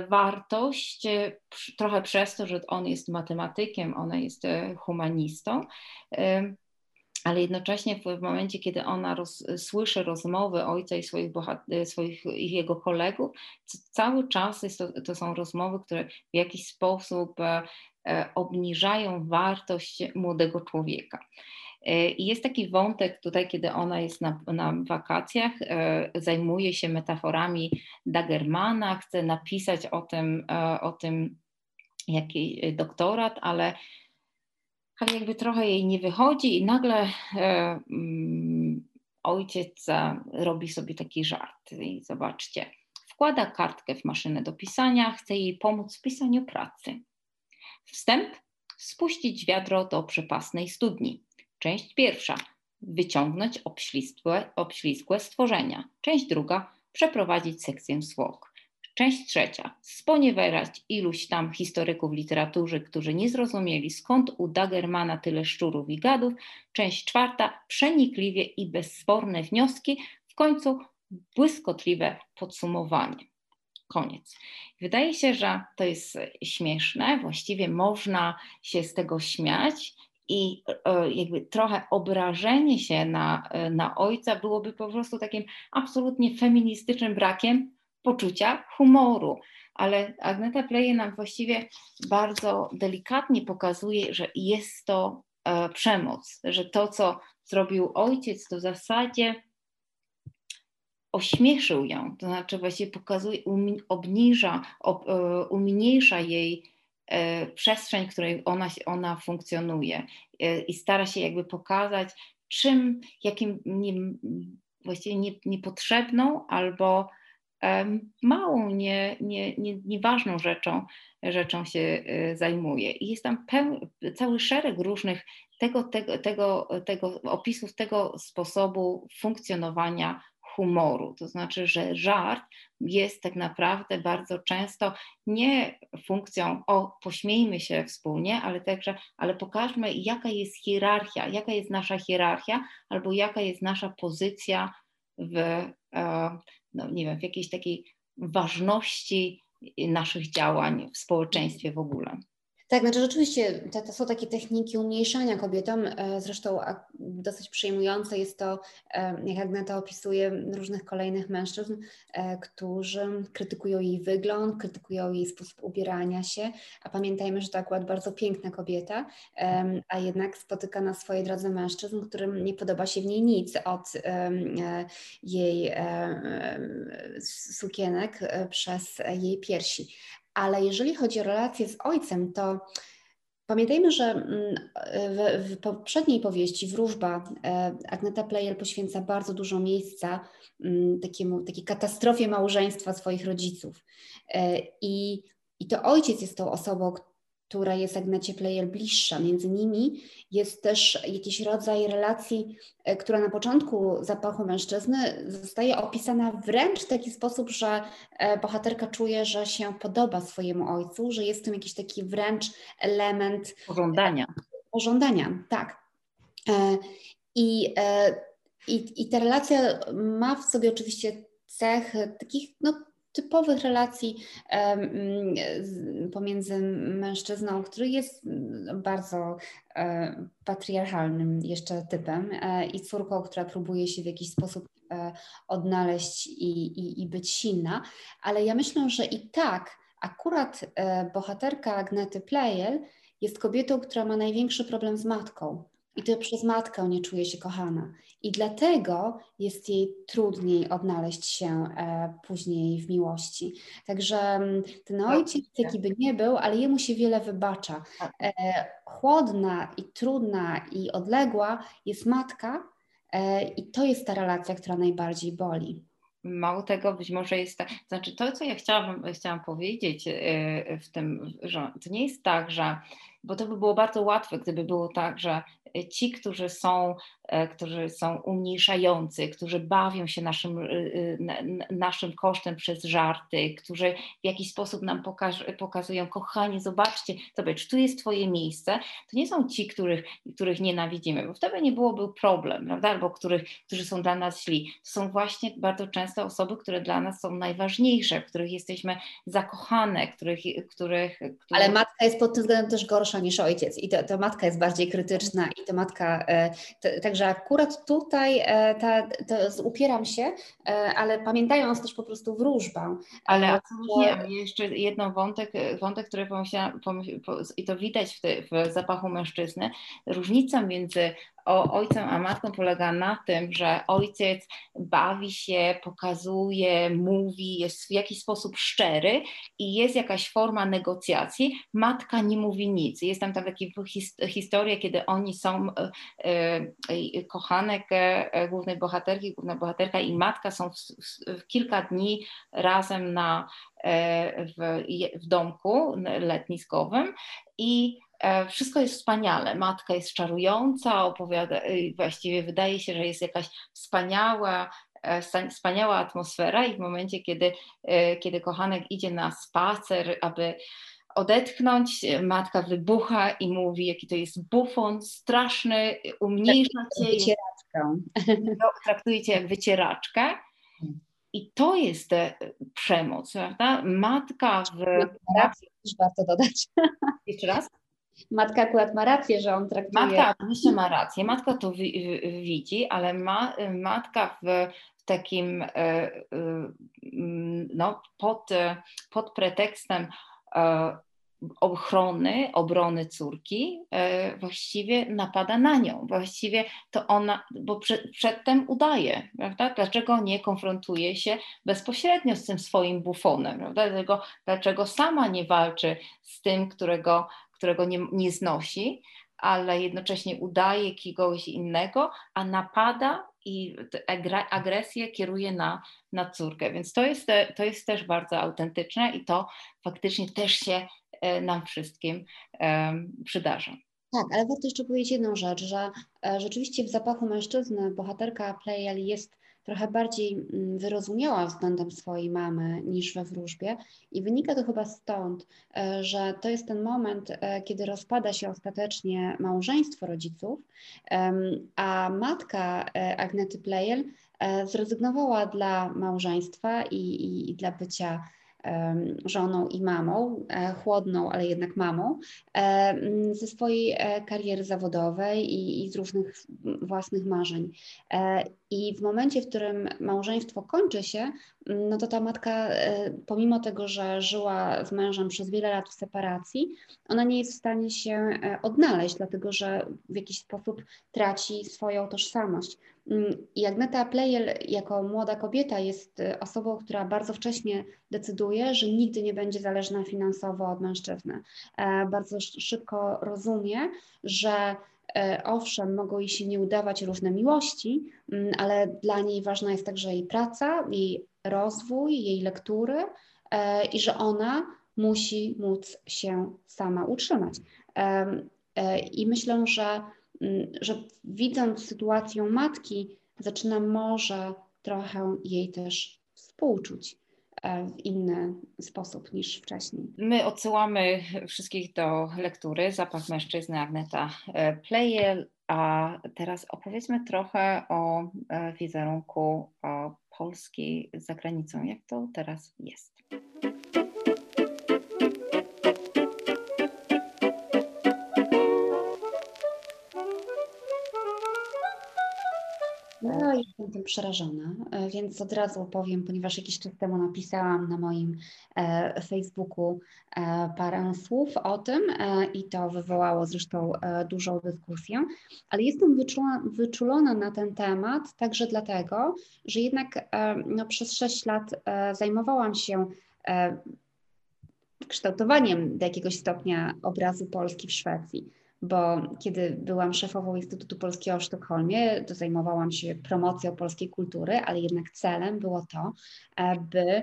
wartość, e, trochę przez to, że on jest matematykiem, ona jest e, humanistą, ale jednocześnie w, momencie, kiedy ona roz, słyszy rozmowy ojca i swoich, swoich i jego kolegów, cały czas jest to, to są rozmowy, które w jakiś sposób obniżają wartość młodego człowieka. E, I jest taki wątek tutaj, kiedy ona jest na, na wakacjach, e, zajmuje się metaforami Dagermana, chce napisać o tym, e, o tym jaki doktorat, ale, ale jakby trochę jej nie wychodzi i nagle mm, ojciec robi sobie taki żart. I zobaczcie, wkłada kartkę w maszynę do pisania, chce jej pomóc w pisaniu pracy. Wstęp spuścić wiadro do przepasnej studni. Część pierwsza wyciągnąć obślizgłe, obślizgłe stworzenia. Część druga przeprowadzić sekcję zwłok. Część trzecia sponiewierać iluś tam historyków literatury, którzy nie zrozumieli skąd u Dagermana tyle szczurów i gadów. Część czwarta przenikliwie i bezsporne wnioski. W końcu błyskotliwe podsumowanie. Koniec. Wydaje się, że to jest śmieszne, właściwie można się z tego śmiać, i e, jakby trochę obrażenie się na, e, na ojca byłoby po prostu takim absolutnie feministycznym brakiem poczucia humoru. Ale Agneta Pleje nam właściwie bardzo delikatnie pokazuje, że jest to e, przemoc, że to, co zrobił ojciec, to w zasadzie ośmieszył ją, to znaczy właściwie pokazuje, obniża, ob, umniejsza jej przestrzeń, w której ona, ona funkcjonuje e, i stara się jakby pokazać, czym, jakim nie, właściwie nie, niepotrzebną albo małą, nie, nie, nie, nieważną rzeczą, rzeczą się zajmuje. I jest tam peł, cały szereg różnych tego, tego, tego, tego opisów tego sposobu funkcjonowania humoru. To znaczy, że żart jest tak naprawdę bardzo często nie funkcją o pośmiejmy się wspólnie, ale także, ale pokażmy jaka jest hierarchia, jaka jest nasza hierarchia albo jaka jest nasza pozycja w, e, no nie wiem, w jakiejś takiej ważności naszych działań w społeczeństwie w ogóle. Tak, znaczy rzeczywiście to, to, są takie techniki umniejszania kobietom, e, zresztą dosyć przejmujące jest to, e, jak Agneta opisuje różnych kolejnych mężczyzn, e, którzy krytykują jej wygląd, krytykują jej sposób ubierania się, a pamiętajmy, że to akurat bardzo piękna kobieta, a jednak spotyka na swojej drodze mężczyzn, którym nie podoba się w niej nic od jej sukienek przez jej piersi. Ale jeżeli chodzi o relacje z ojcem, to pamiętajmy, że mm, w, w poprzedniej powieści Wróżba e, Agneta Plejel poświęca bardzo dużo miejsca mm, takiemu, takiej katastrofie małżeństwa swoich rodziców. E, I, I to ojciec jest tą osobą, która jest Agnecie Player bliższa. Między nimi jest też jakiś rodzaj relacji, e, która na początku zapachu mężczyzny zostaje opisana wręcz w taki sposób, że e, bohaterka czuje, że się podoba swojemu ojcu, że jest w tym jakiś taki wręcz element pożądania. Pożądania, tak. E, I, i, i ta relacja ma w sobie oczywiście cech takich no, typowych relacji pomiędzy mężczyzną, który jest bardzo e, patriarchalnym jeszcze typem e, i córką, która próbuje się w jakiś sposób e, odnaleźć i, i, i być silna, ale ja myślę, że i tak akurat bohaterka Agnety Plejel jest kobietą, która ma największy problem z matką i to przez matkę nie czuje się kochana. I dlatego jest jej trudniej odnaleźć się e, później w miłości. Także mm, ten no, ojciec, jaki by nie był, ale jemu się wiele wybacza. Tak. E, chłodna i trudna i odległa jest matka, e, i to jest ta relacja, która najbardziej boli. Mało tego, być może jest tak, znaczy to, co ja chciałam, chciałam powiedzieć w tym, że to nie jest tak, że, bo to by było bardzo łatwe, gdyby było tak, że ci, którzy są, e, którzy są umniejszający, którzy bawią się naszym, e, e, naszym kosztem przez żarty, którzy w jakiś sposób nam pokaż, pokazują, kochanie, zobaczcie, zobacz, tu jest Twoje miejsce, to nie są ci, których, których nienawidzimy, bo wtedy nie byłoby problem, prawda, albo których, którzy są dla nas źli. To są właśnie bardzo często osoby, które dla nas są najważniejsze, w których jesteśmy zakochane, których, których, których... Ale matka jest pod tym względem też gorsza niż ojciec i to, to matka jest bardziej krytyczna i to matka. E, także akurat tutaj e, ta, to upieram się, e, ale pamiętając też po prostu wróżbę. Ale absolutnie, jeszcze jedną wątek, wątek który pomyślałam, i to widać w, te, w zapachu mężczyzny, różnica między o ojcem a matką polega na tym, że ojciec bawi się, pokazuje, mówi, jest w jakiś sposób szczery i jest jakaś forma negocjacji. Matka nie mówi nic. Jest tam taka historia, kiedy oni są, e, e, kochanek e, głównej bohaterki, główna bohaterka i matka są w, w kilka dni razem na, w, w domku letniskowym i E, wszystko jest wspaniale. Matka jest czarująca, opowiada, właściwie wydaje się, że jest jakaś wspaniała, e, wspaniała atmosfera i w momencie, kiedy, e, kiedy kochanek idzie na spacer, aby odetchnąć, matka wybucha i mówi, jaki to jest bufon straszny, umniejsza cię. Wycieraczkę. Traktuje cię jak wycieraczkę. I to jest przemoc, prawda? Matka w... Warto dodać. Jeszcze raz? Matka akurat ma rację, że on traktuje. Matka oczywiście ma rację, matka to wi widzi, ale ma, matka w, takim, e, e, no, pod, pod pretekstem e, ochrony, obrony córki właściwie napada na nią. Właściwie to ona, bo przed, przedtem udaje, prawda? Dlaczego nie konfrontuje się bezpośrednio z tym swoim bufonem, prawda? Dlaczego, dlaczego sama nie walczy z tym, którego, którego nie, nie znosi, ale jednocześnie udaje kogoś innego, a napada i agresję kieruje na, na córkę. Więc to jest, to jest też bardzo autentyczne i to faktycznie też się e, nam wszystkim przydarza. Tak, ale warto jeszcze powiedzieć jedną rzecz, że e, rzeczywiście w zapachu mężczyzny bohaterka Playel jest trochę bardziej mm, wyrozumiała względem swojej mamy niż we wróżbie i wynika to chyba stąd, e, że to jest ten moment, e, kiedy rozpada się ostatecznie małżeństwo rodziców, a matka e, Agnety Plejel zrezygnowała dla małżeństwa i, i, i dla bycia żoną i mamą, chłodną, ale jednak mamą, ze swojej kariery zawodowej i, i z różnych własnych marzeń. I w momencie, w którym małżeństwo kończy się, no to ta matka, pomimo tego, że żyła z mężem przez wiele lat w separacji, ona nie jest w stanie się odnaleźć, dlatego że w jakiś sposób traci swoją tożsamość. Mm, I Agneta Plejel jako młoda kobieta jest y, osobą, która bardzo wcześnie decyduje, że nigdy nie będzie zależna finansowo od mężczyzny. E, bardzo szybko rozumie, że e, owszem, mogą jej się nie udawać różne miłości, mm, ale dla niej ważna jest także jej praca, jej rozwój, jej lektury e, i że ona musi móc się sama utrzymać. I myślę, że Mm, że widząc sytuację matki, zaczynam może trochę jej też współczuć e, w inny sposób niż wcześniej. My odsyłamy wszystkich do lektury Zapach mężczyzny Agneta e, Plejel, a teraz opowiedzmy trochę o e, wizerunku Polski za granicą. Jak to teraz jest? Przerażona, e, więc od razu powiem, ponieważ jakiś czas temu napisałam na moim e, Facebooku e, parę słów o tym i to wywołało zresztą dużą dyskusję, ale jestem wyczulona, wyczulona na ten temat także dlatego, że jednak no, przez 6 lat zajmowałam się kształtowaniem do jakiegoś stopnia obrazu Polski w Szwecji bo kiedy byłam szefową Instytutu Polskiego w Sztokholmie, to zajmowałam się promocją polskiej kultury, ale jednak celem było to, by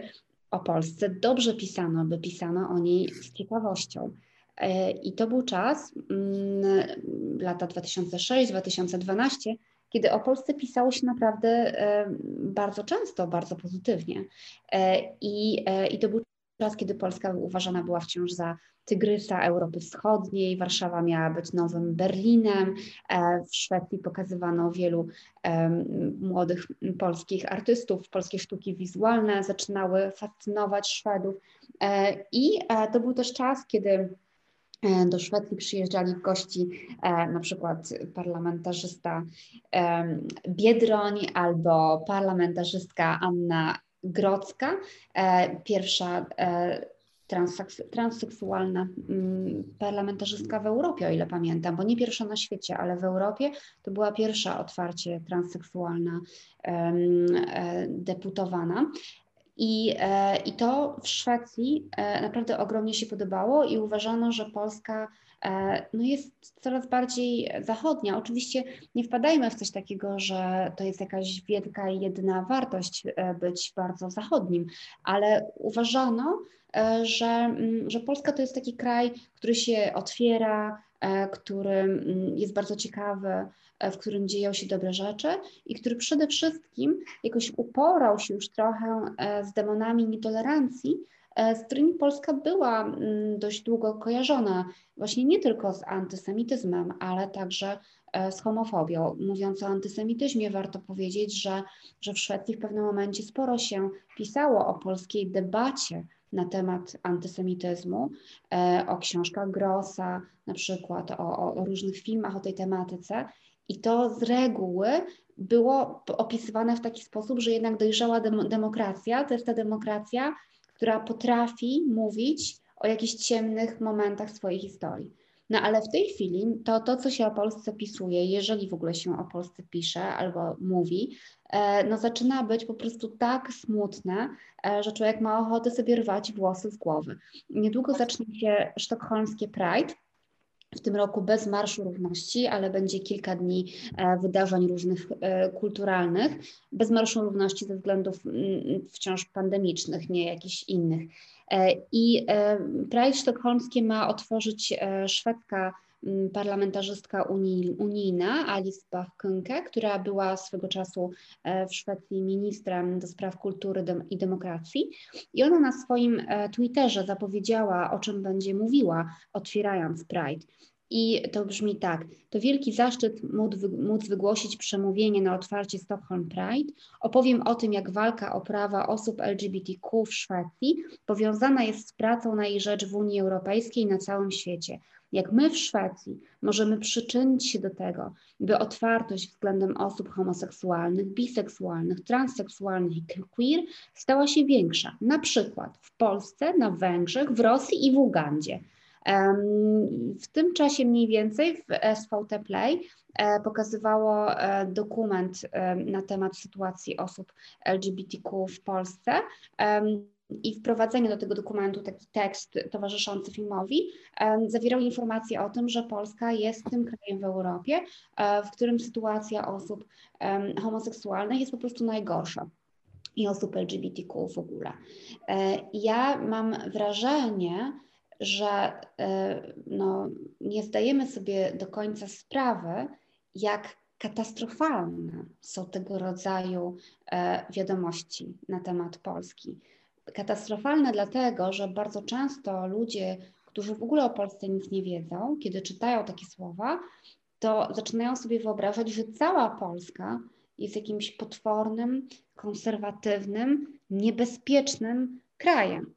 o Polsce dobrze pisano, by pisano o niej z ciekawością. E, I to był czas, mm, lata 2006-2012, kiedy o Polsce pisało się naprawdę e, bardzo często, bardzo pozytywnie. E, I, i to był czas, kiedy Polska uważana była wciąż za tygrysa Europy Wschodniej, Warszawa miała być nowym Berlinem, e, w Szwecji pokazywano wielu młodych polskich artystów, polskie sztuki wizualne zaczynały fascynować Szwedów. E, i e, to był też czas, kiedy do Szwecji przyjeżdżali gości, na przykład parlamentarzysta Biedroń albo parlamentarzystka Anna Grodzka, pierwsza transseksualna mm, parlamentarzystka w Europie, o ile pamiętam, bo nie pierwsza na świecie, ale w Europie to była pierwsza otwarcie transseksualna e, deputowana. I, e, I to w Szwecji e, naprawdę ogromnie się podobało i uważano, że Polska no jest coraz bardziej zachodnia. Oczywiście nie wpadajmy w coś takiego, że to jest jakaś wielka i jedyna wartość być bardzo zachodnim, ale uważano, E, że, mm, że Polska to jest taki kraj, który się otwiera, e, który mm, jest bardzo ciekawy, e, w którym dzieją się dobre rzeczy i który przede wszystkim jakoś uporał się już trochę z demonami nietolerancji, z którymi Polska była mm, dość długo kojarzona, właśnie nie tylko z antysemityzmem, ale także z homofobią. Mówiąc o antysemityzmie, warto powiedzieć, że, że w Szwecji w pewnym momencie sporo się pisało o polskiej debacie na temat antysemityzmu, e, o książkach Grossa, na przykład o, o różnych filmach o tej tematyce. I to z reguły było opisywane w taki sposób, że jednak dojrzała dem demokracja to jest ta demokracja, która potrafi mówić o jakichś ciemnych momentach swojej historii. No ale w tej chwili to, to, co się o Polsce pisuje, jeżeli w ogóle się o Polsce pisze albo mówi, e, no zaczyna być po prostu tak smutne, e, że człowiek ma ochotę sobie rwać włosy z głowy. Niedługo zacznie się sztokholmskie Pride, w tym roku bez Marszu Równości, ale będzie kilka dni e, wydarzeń różnych kulturalnych, bez Marszu Równości ze względów mm, wciąż pandemicznych, nie jakichś innych. E, I e, Pride sztokholmskie ma otworzyć e, szwedzka parlamentarzystka unijna Alice Bach-Künke, która była swego czasu w Szwecji ministrem do spraw kultury i demokracji. I ona na swoim Twitterze zapowiedziała, o czym będzie mówiła, otwierając Pride. I to brzmi tak. To wielki zaszczyt móc wygłosić przemówienie na otwarcie Stockholm Pride. Opowiem o tym, jak walka o prawa osób LGBTQ w Szwecji powiązana jest z pracą na jej rzecz w Unii Europejskiej i na całym świecie. Jak my w Szwecji możemy przyczynić się do tego, by otwartość względem osób homoseksualnych, biseksualnych, transseksualnych i queer stała się większa. Na przykład w Polsce, na Węgrzech, w Rosji i w Ugandzie. W tym czasie mniej więcej w SVT Play e, pokazywało e, dokument na temat sytuacji osób LGBTQ w Polsce i wprowadzenie do tego dokumentu, taki tekst towarzyszący filmowi, zawierał informacje o tym, że Polska jest tym krajem w Europie, e, w którym sytuacja osób homoseksualnych jest po prostu najgorsza i osób LGBTQ w ogóle. Ja mam wrażenie, że e, no, nie zdajemy sobie do końca sprawy, jak katastrofalne są tego rodzaju e, wiadomości na temat Polski. Katastrofalne dlatego, że bardzo często ludzie, którzy w ogóle o Polsce nic nie wiedzą, kiedy czytają takie słowa, to zaczynają sobie wyobrażać, że cała Polska jest jakimś potwornym, konserwatywnym, niebezpiecznym krajem.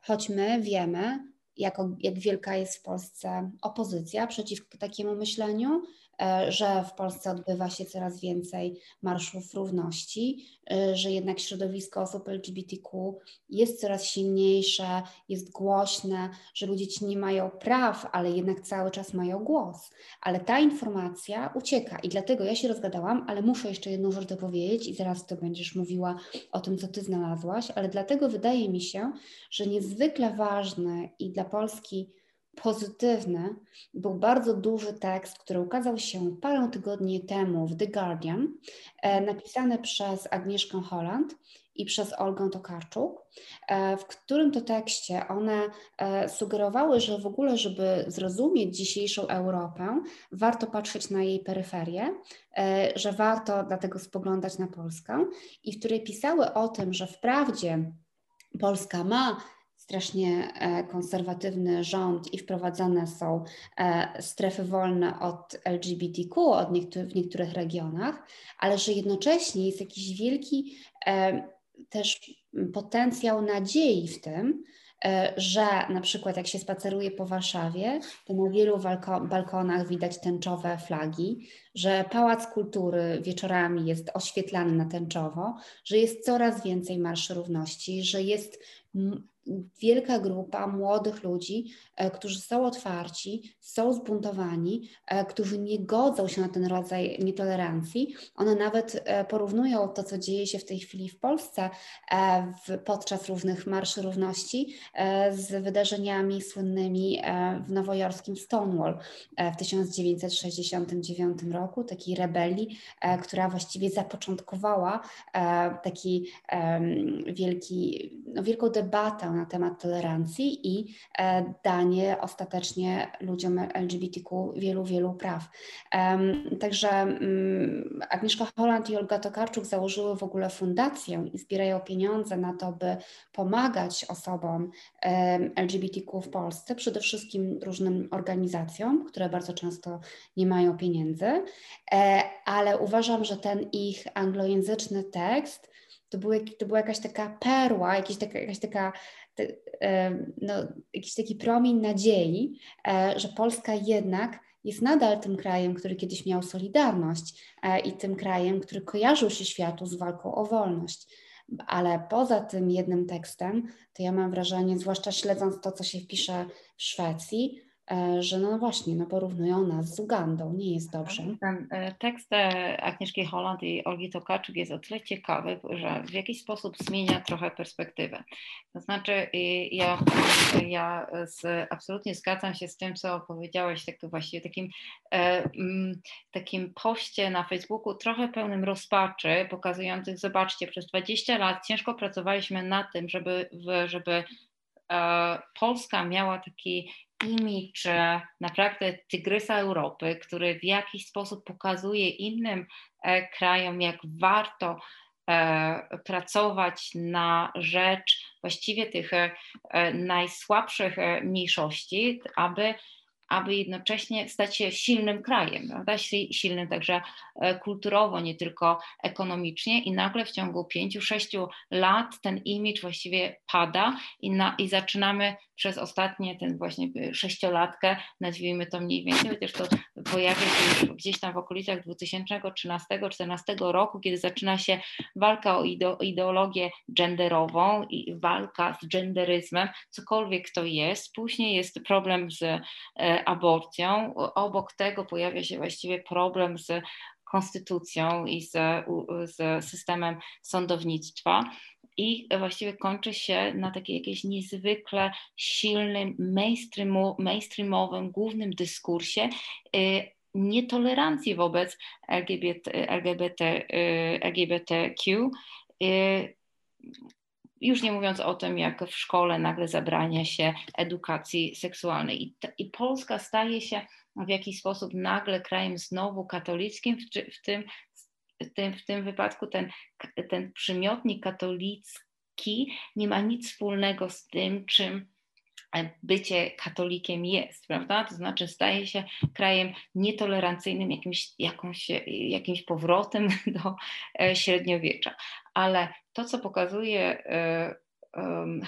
Choć my wiemy, jako, jak wielka jest w Polsce opozycja przeciw takiemu myśleniu, że w Polsce odbywa się coraz więcej marszów równości, e, że jednak środowisko osób LGBTQ jest coraz silniejsze, jest głośne, że ludzie ci nie mają praw, ale jednak cały czas mają głos. Ale ta informacja ucieka i dlatego ja się rozgadałam, ale muszę jeszcze jedną rzecz dopowiedzieć i zaraz to będziesz mówiła o tym, co ty znalazłaś, ale dlatego wydaje mi się, że niezwykle ważne i dla Polski pozytywny był bardzo duży tekst, który ukazał się parę tygodni temu w The Guardian, e, napisany przez Agnieszkę Holland i przez Olgę Tokarczuk, e, w którym to tekście one e, sugerowały, że w ogóle, żeby zrozumieć dzisiejszą Europę, warto patrzeć na jej peryferię, że warto dlatego spoglądać na Polskę i w której pisały o tym, że wprawdzie Polska ma strasznie e, konserwatywny rząd i wprowadzane są e, strefy wolne od LGBTQ od niektórych, w niektórych regionach, ale że jednocześnie jest jakiś wielki e, też potencjał nadziei w tym, że na przykład jak się spaceruje po Warszawie, to na wielu balkonach widać tęczowe flagi, że Pałac Kultury wieczorami jest oświetlany na tęczowo, że jest coraz więcej marszy równości, że jest wielka grupa młodych ludzi, e, którzy są otwarci, są zbuntowani, e, którzy nie godzą się na ten rodzaj nietolerancji. One nawet e, porównują to, co dzieje się w tej chwili w Polsce w, podczas różnych marszy równości z wydarzeniami słynnymi w nowojorskim Stonewall w 1969 roku, takiej rebelii, która właściwie zapoczątkowała taki wielki, no, wielką debatę na temat tolerancji i e, danie ostatecznie ludziom LGBTQ wielu, wielu praw. Także mm, Agnieszka Holland i Olga Tokarczuk założyły w ogóle fundację i zbierają pieniądze na to, by pomagać osobom LGBTQ w Polsce, przede wszystkim różnym organizacjom, które bardzo często nie mają pieniędzy, e, ale uważam, że ten ich anglojęzyczny tekst to, był, to była jakaś taka perła, jakaś taka, jakaś taka no, jakiś taki promień nadziei, e, że Polska jednak jest nadal tym krajem, który kiedyś miał solidarność e, i tym krajem, który kojarzył się światu z walką o wolność. ale poza tym jednym tekstem, to ja mam wrażenie, zwłaszcza śledząc to, co się wpisze w Szwecji, że no właśnie, no porównują nas z Ugandą, nie jest dobrze. Ten e, tekst e, Agnieszki Holland i Olgi Tokarczuk jest o tyle ciekawy, że w jakiś sposób zmienia trochę perspektywę. To znaczy ja, ja z, absolutnie zgadzam się z tym, co powiedziałeś, tak to właściwie takim, takim poście na Facebooku, trochę pełnym rozpaczy, pokazujących, zobaczcie, przez 20 lat ciężko pracowaliśmy nad tym, żeby, żeby Polska miała taki imidż naprawdę tygrysa Europy, który w jakiś sposób pokazuje innym e, krajom, jak warto e, pracować na rzecz właściwie tych e, najsłabszych mniejszości, aby aby jednocześnie stać się silnym krajem, prawda? silnym także e, kulturowo, nie tylko ekonomicznie i nagle w ciągu pięciu, sześciu lat ten imidż właściwie pada i, na, i zaczynamy przez ostatnie ten właśnie sześciolatkę, nazwijmy to mniej więcej, chociaż to pojawia się już gdzieś tam w okolicach 2013-2014 roku, kiedy zaczyna się walka o ideologię genderową i walka z genderyzmem, cokolwiek to jest. Później jest problem z e, aborcją. Obok tego pojawia się właściwie problem z konstytucją i z, z systemem sądownictwa i właściwie kończy się na takiej jakiejś niezwykle silnym, mainstreamowym, głównym dyskursie y, nietolerancji wobec LGBT, LGBT, y, LGBTQ. Już nie mówiąc o tym, jak w szkole nagle zabrania się edukacji seksualnej. I, i Polska staje się w jakiś sposób nagle krajem znowu katolickim, w, w tym w tym, w tym wypadku ten, ten przymiotnik katolicki nie ma nic wspólnego z tym, czym bycie katolikiem jest, prawda? To znaczy staje się krajem nietolerancyjnym, jakimś, jakąś, jakimś powrotem do e, średniowiecza. Ale to, co pokazuje e,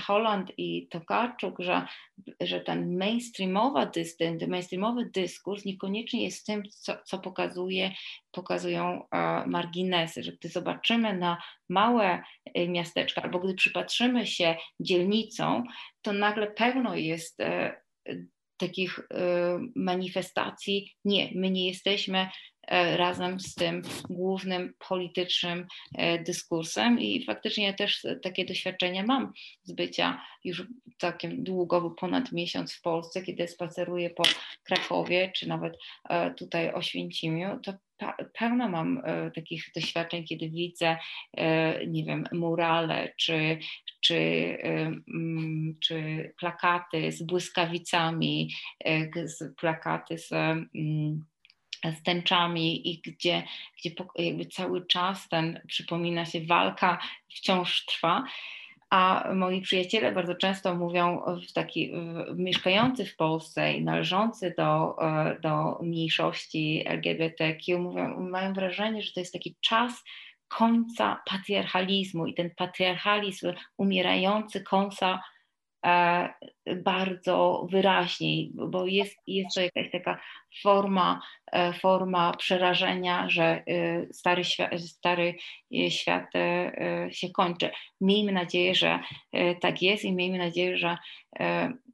Holland i Tokarczuk, że, że ten mainstreamowy, ten mainstreamowy dyskurs niekoniecznie jest tym, co, co pokazuje, pokazują e, marginesy, że gdy zobaczymy na małe e, miasteczka albo gdy przypatrzymy się dzielnicom, to nagle pełno jest e, takich manifestacji. Nie, my nie jesteśmy razem z tym głównym politycznym e, dyskursem. I faktycznie też takie doświadczenia mam z bycia już całkiem długo, bo ponad miesiąc w Polsce, kiedy spaceruję po Krakowie, czy nawet e, tutaj Oświęcimiu, to pełno mam takich doświadczeń, kiedy widzę, nie wiem, murale czy, czy, mm, czy plakaty z błyskawicami, plakaty z mm, z tęczami i gdzie, gdzie jakby cały czas ten, przypomina się, walka wciąż trwa. A moi przyjaciele bardzo często mówią, w taki, w, mieszkający w Polsce i należący do, e, do mniejszości LGBTQ, mówią, mają wrażenie, że to jest taki czas końca patriarchalizmu i ten patriarchalizm umierający końca bardzo wyraźniej, bo jest, jest to jakaś taka forma, e, forma przerażenia, że e, stary świat, stary świat się kończy. Miejmy nadzieję, że tak jest i miejmy nadzieję, że,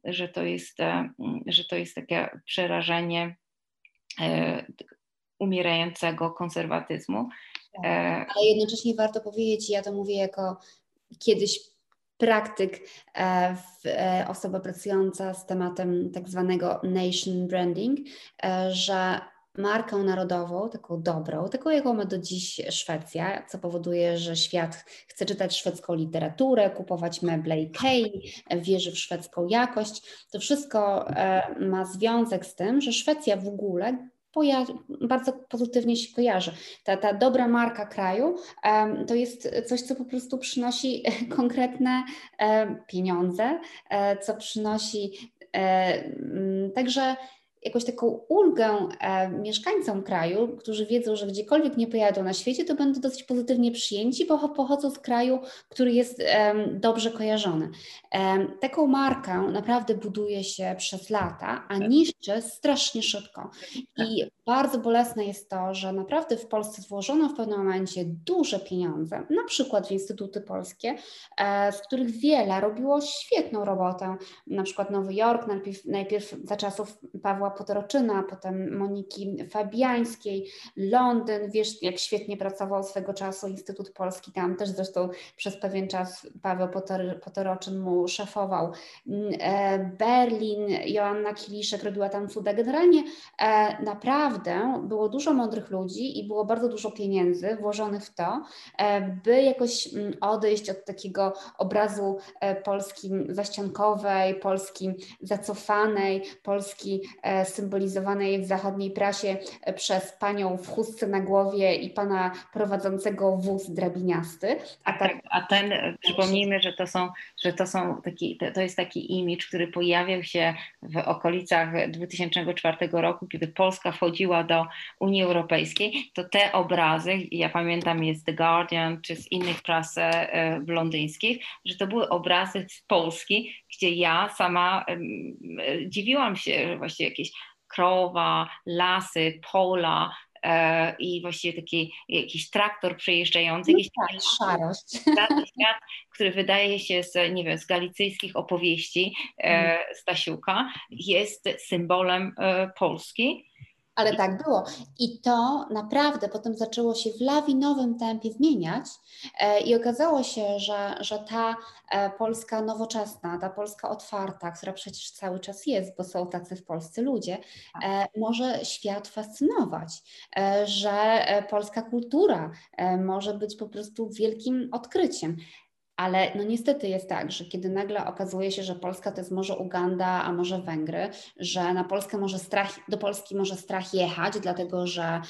że, to, jest, że to jest takie przerażenie umierającego konserwatyzmu. Tak, ale jednocześnie warto powiedzieć, ja to mówię jako kiedyś praktyk, e, e, osoba pracująca z tematem tak zwanego nation branding, e, że marką narodową, taką dobrą, taką jaką ma do dziś Szwecja, co powoduje, że świat chce czytać szwedzką literaturę, kupować meble Ikei, wierzy w szwedzką jakość. To wszystko ma związek z tym, że Szwecja w ogóle bardzo pozytywnie się kojarzy. Ta, ta dobra marka kraju um, to jest coś, co po prostu przynosi konkretne pieniądze, um, co przynosi. Także jakąś taką ulgę e, mieszkańcom kraju, którzy wiedzą, że gdziekolwiek nie pojadą na świecie, to będą dosyć pozytywnie przyjęci, bo pochodzą z kraju, który jest dobrze kojarzony. Taką markę naprawdę buduje się przez lata, a niszczy strasznie szybko. I bardzo bolesne jest to, że naprawdę w Polsce włożono w pewnym momencie duże pieniądze, na przykład w instytuty polskie, e, z których wiele robiło świetną robotę, na przykład Nowy Jork, najpierw, najpierw za czasów Pawła Potoroczyna, potem Moniki Fabiańskiej, Londyn, wiesz jak świetnie pracował swego czasu Instytut Polski, tam też zresztą przez pewien czas Paweł Potoroczyn mu szefował, mm, e, Berlin, Joanna Kiliszek robiła tam cuda, generalnie e, naprawdę było dużo mądrych ludzi i było bardzo dużo pieniędzy włożonych w to, by jakoś mm, odejść od takiego obrazu Polski zaściankowej, Polski zacofanej, Polski e, symbolizowanej w zachodniej prasie e, przez panią w chustce na głowie i pana prowadzącego wóz drabiniasty. A, tak, tak a ten, e, przypomnijmy, że to są, że to są taki, to jest taki imidż, który pojawiał się w okolicach 2004 roku, kiedy Polska wchodziła do Unii Europejskiej, to te obrazy, ja pamiętam jest The Guardian czy z innych pras londyńskich, że to były obrazy z Polski, gdzie ja sama dziwiłam się, że właściwie jakieś krowa, lasy, pola, e, i właściwie taki jakiś traktor przejeżdżający, jakiś no tak, szarość. świat, który wydaje się z, nie wiem, z galicyjskich opowieści mm. Stasiuka, jest symbolem e, Polski. Ale tak było. I to naprawdę potem zaczęło się w lawinowym tempie zmieniać e, i okazało się, że, że ta e, Polska nowoczesna, ta Polska otwarta, która przecież cały czas jest, bo są tacy w Polsce ludzie, e, może świat fascynować, że polska kultura może być po prostu wielkim odkryciem. Ale no niestety jest tak, że kiedy nagle okazuje się, że Polska to jest może Uganda, a może Węgry, że na Polskę może strach, do Polski może strach jechać, dlatego że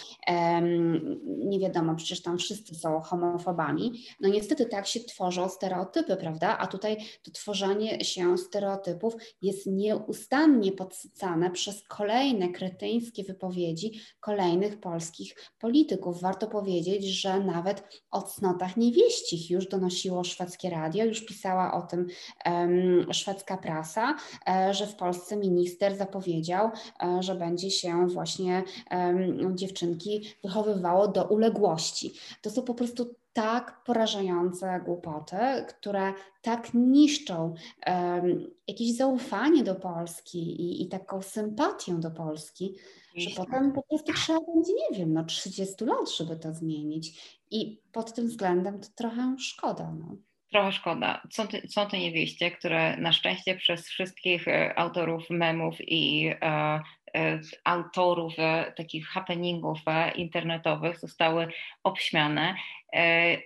nie wiadomo, przecież tam wszyscy są homofobami. No niestety tak się tworzą stereotypy, prawda? A tutaj to tworzenie się stereotypów jest nieustannie podsycane przez kolejne kretyńskie wypowiedzi kolejnych polskich polityków. Warto powiedzieć, że nawet o cnotach niewieścich już donosiło szwedzkie szwedzkie radio, już pisała o tym szwedzka prasa, e, że w Polsce minister zapowiedział, e, że będzie się właśnie dziewczynki wychowywało do uległości. To są po prostu tak porażające głupoty, które tak niszczą um, jakieś zaufanie do Polski i, i taką sympatię do Polski, że potem po prostu trzeba będzie, nie wiem, no 30 lat, żeby to zmienić. I pod tym względem to trochę szkoda. No trochę szkoda. Są, ty, są te niewieście, które na szczęście przez wszystkich e, autorów memów i e, e, autorów e, takich happeningów e, internetowych zostały obśmiane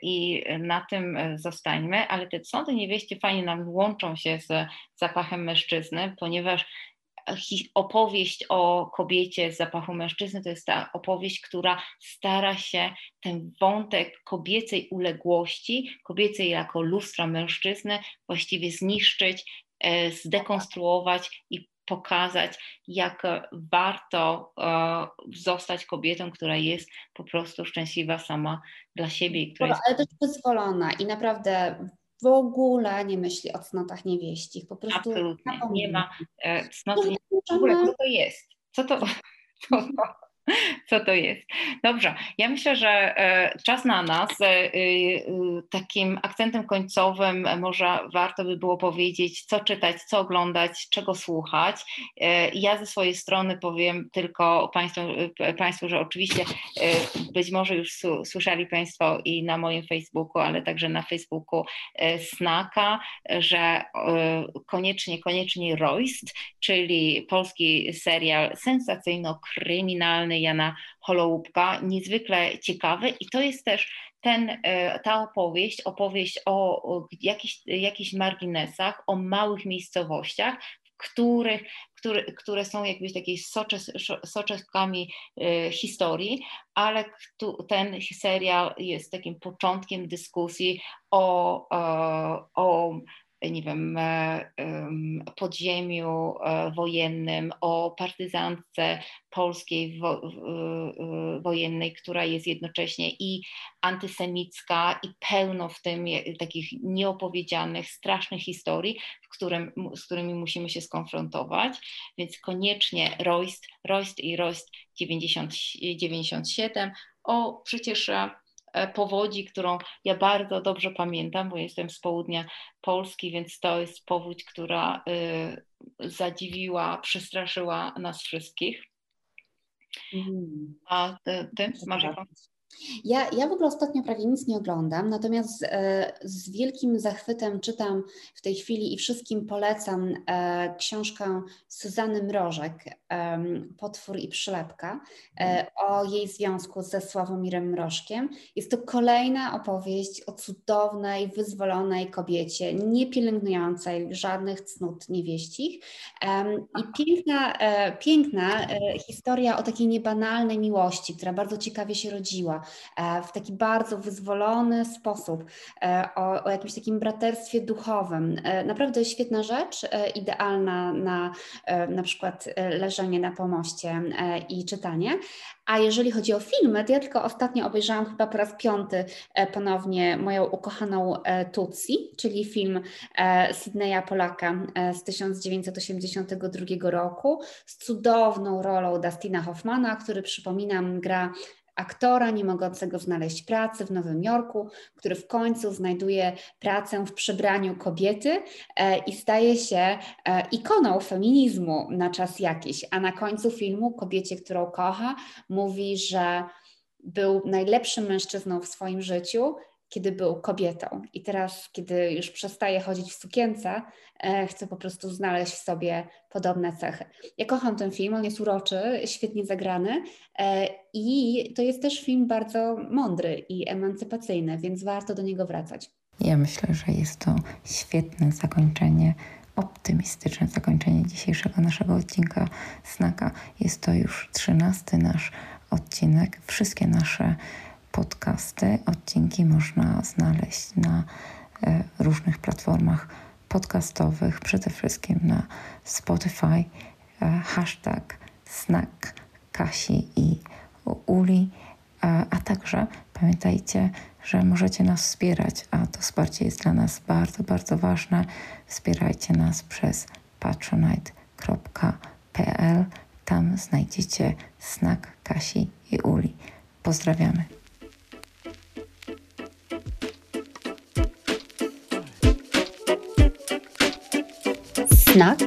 i na tym zostańmy, ale te sądy niewieście fajnie nam łączą się z zapachem mężczyzny, ponieważ opowieść o kobiecie z zapachu mężczyzny to jest ta opowieść, która stara się ten wątek kobiecej uległości, kobiecej jako lustra mężczyzny właściwie zniszczyć, e, zdekonstruować i pokazać, jak warto e, zostać kobietą, która jest po prostu szczęśliwa sama dla siebie. Która jest... Ale też pozwolona i naprawdę w ogóle nie myśli o cnotach niewieścich. Po prostu Absolutnie. Nie ma e, cnoty. W ogóle co to jest? Co to, co to, co to jest. Dobrze, ja myślę, że e, czas na nas. E, e, takim akcentem końcowym może warto by było powiedzieć, co czytać, co oglądać, czego słuchać. Ja ze swojej strony powiem tylko Państwu, Państwu że oczywiście być może już słyszeli Państwo i na moim Facebooku, ale także na Facebooku Snaka, że koniecznie, koniecznie Royst, czyli polski serial sensacyjno-kryminalny, Jana Holoubka, niezwykle ciekawy. I to jest też ten, e, ta opowieść, opowieść o, o jakichś, jakichś marginesach, o małych miejscowościach, których, które, które są jakbyś takiej soczes, soczestkami e, historii, ale ten serial jest takim początkiem dyskusji o, e, o nie wiem, podziemiu wojennym, o partyzantce polskiej wo, wojennej, która jest jednocześnie i antysemicka, i pełno w tym takich nieopowiedzianych, strasznych historii, w którym, z którymi musimy się skonfrontować. Więc koniecznie Royst, Royst i Royst 90, 97, o przecież E, powodzi, którą ja bardzo dobrze pamiętam, bo jestem z południa Polski, więc to jest powódź, która y, zadziwiła, przestraszyła nas wszystkich. Mm. A ty, ty masz jakąś ja, ja w ogóle ostatnio prawie nic nie oglądam, natomiast e, z wielkim zachwytem czytam w tej chwili i wszystkim polecam e, książkę Suzanny Mrożek, e, Potwór i Przylepka, e, o jej związku ze Sławomirem Mrożkiem. Jest to kolejna opowieść o cudownej, wyzwolonej kobiecie, nie pielęgnującej żadnych cnót niewieścich. I piękna, e, piękna e, historia o takiej niebanalnej miłości, która bardzo ciekawie się rodziła E, w taki bardzo wyzwolony sposób, e, o, o jakimś takim braterstwie duchowym. E, naprawdę świetna rzecz, idealna na na przykład leżenie na pomoście i czytanie. A jeżeli chodzi o filmy, to ja tylko ostatnio obejrzałam chyba po raz piąty ponownie moją ukochaną Tutsi, czyli film Sydneya Polaka z 1982 roku z cudowną rolą Dustina Hoffmana, który przypominam gra aktora nie mogącego znaleźć pracy w Nowym Jorku, który w końcu znajduje pracę w przebraniu kobiety e, i staje się e, ikoną feminizmu na czas jakiś, a na końcu filmu kobiecie, którą kocha, mówi, że był najlepszym mężczyzną w swoim życiu kiedy był kobietą. I teraz, kiedy już przestaje chodzić w sukience, e, chcę po prostu znaleźć w sobie podobne cechy. Ja kocham ten film, on jest uroczy, świetnie zagrany e, i to jest też film bardzo mądry i emancypacyjny, więc warto do niego wracać. Ja myślę, że jest to świetne zakończenie optymistyczne zakończenie dzisiejszego naszego odcinka Snaka. Jest to już trzynasty nasz odcinek. Wszystkie nasze podcasty. Odcinki można znaleźć na e, różnych platformach podcastowych, przede wszystkim na Spotify, e, hashtag snack Kasi i Uli, e, a także pamiętajcie, że możecie nas wspierać, a to wsparcie jest dla nas bardzo, bardzo ważne. Wspierajcie nas przez patronite.pl. Tam znajdziecie snack Kasi i Uli. Pozdrawiamy. Znak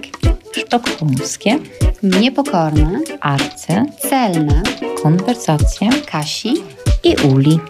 sztokholmskie, niepokorne, arce, celne, konwersacje Kasi i Uli.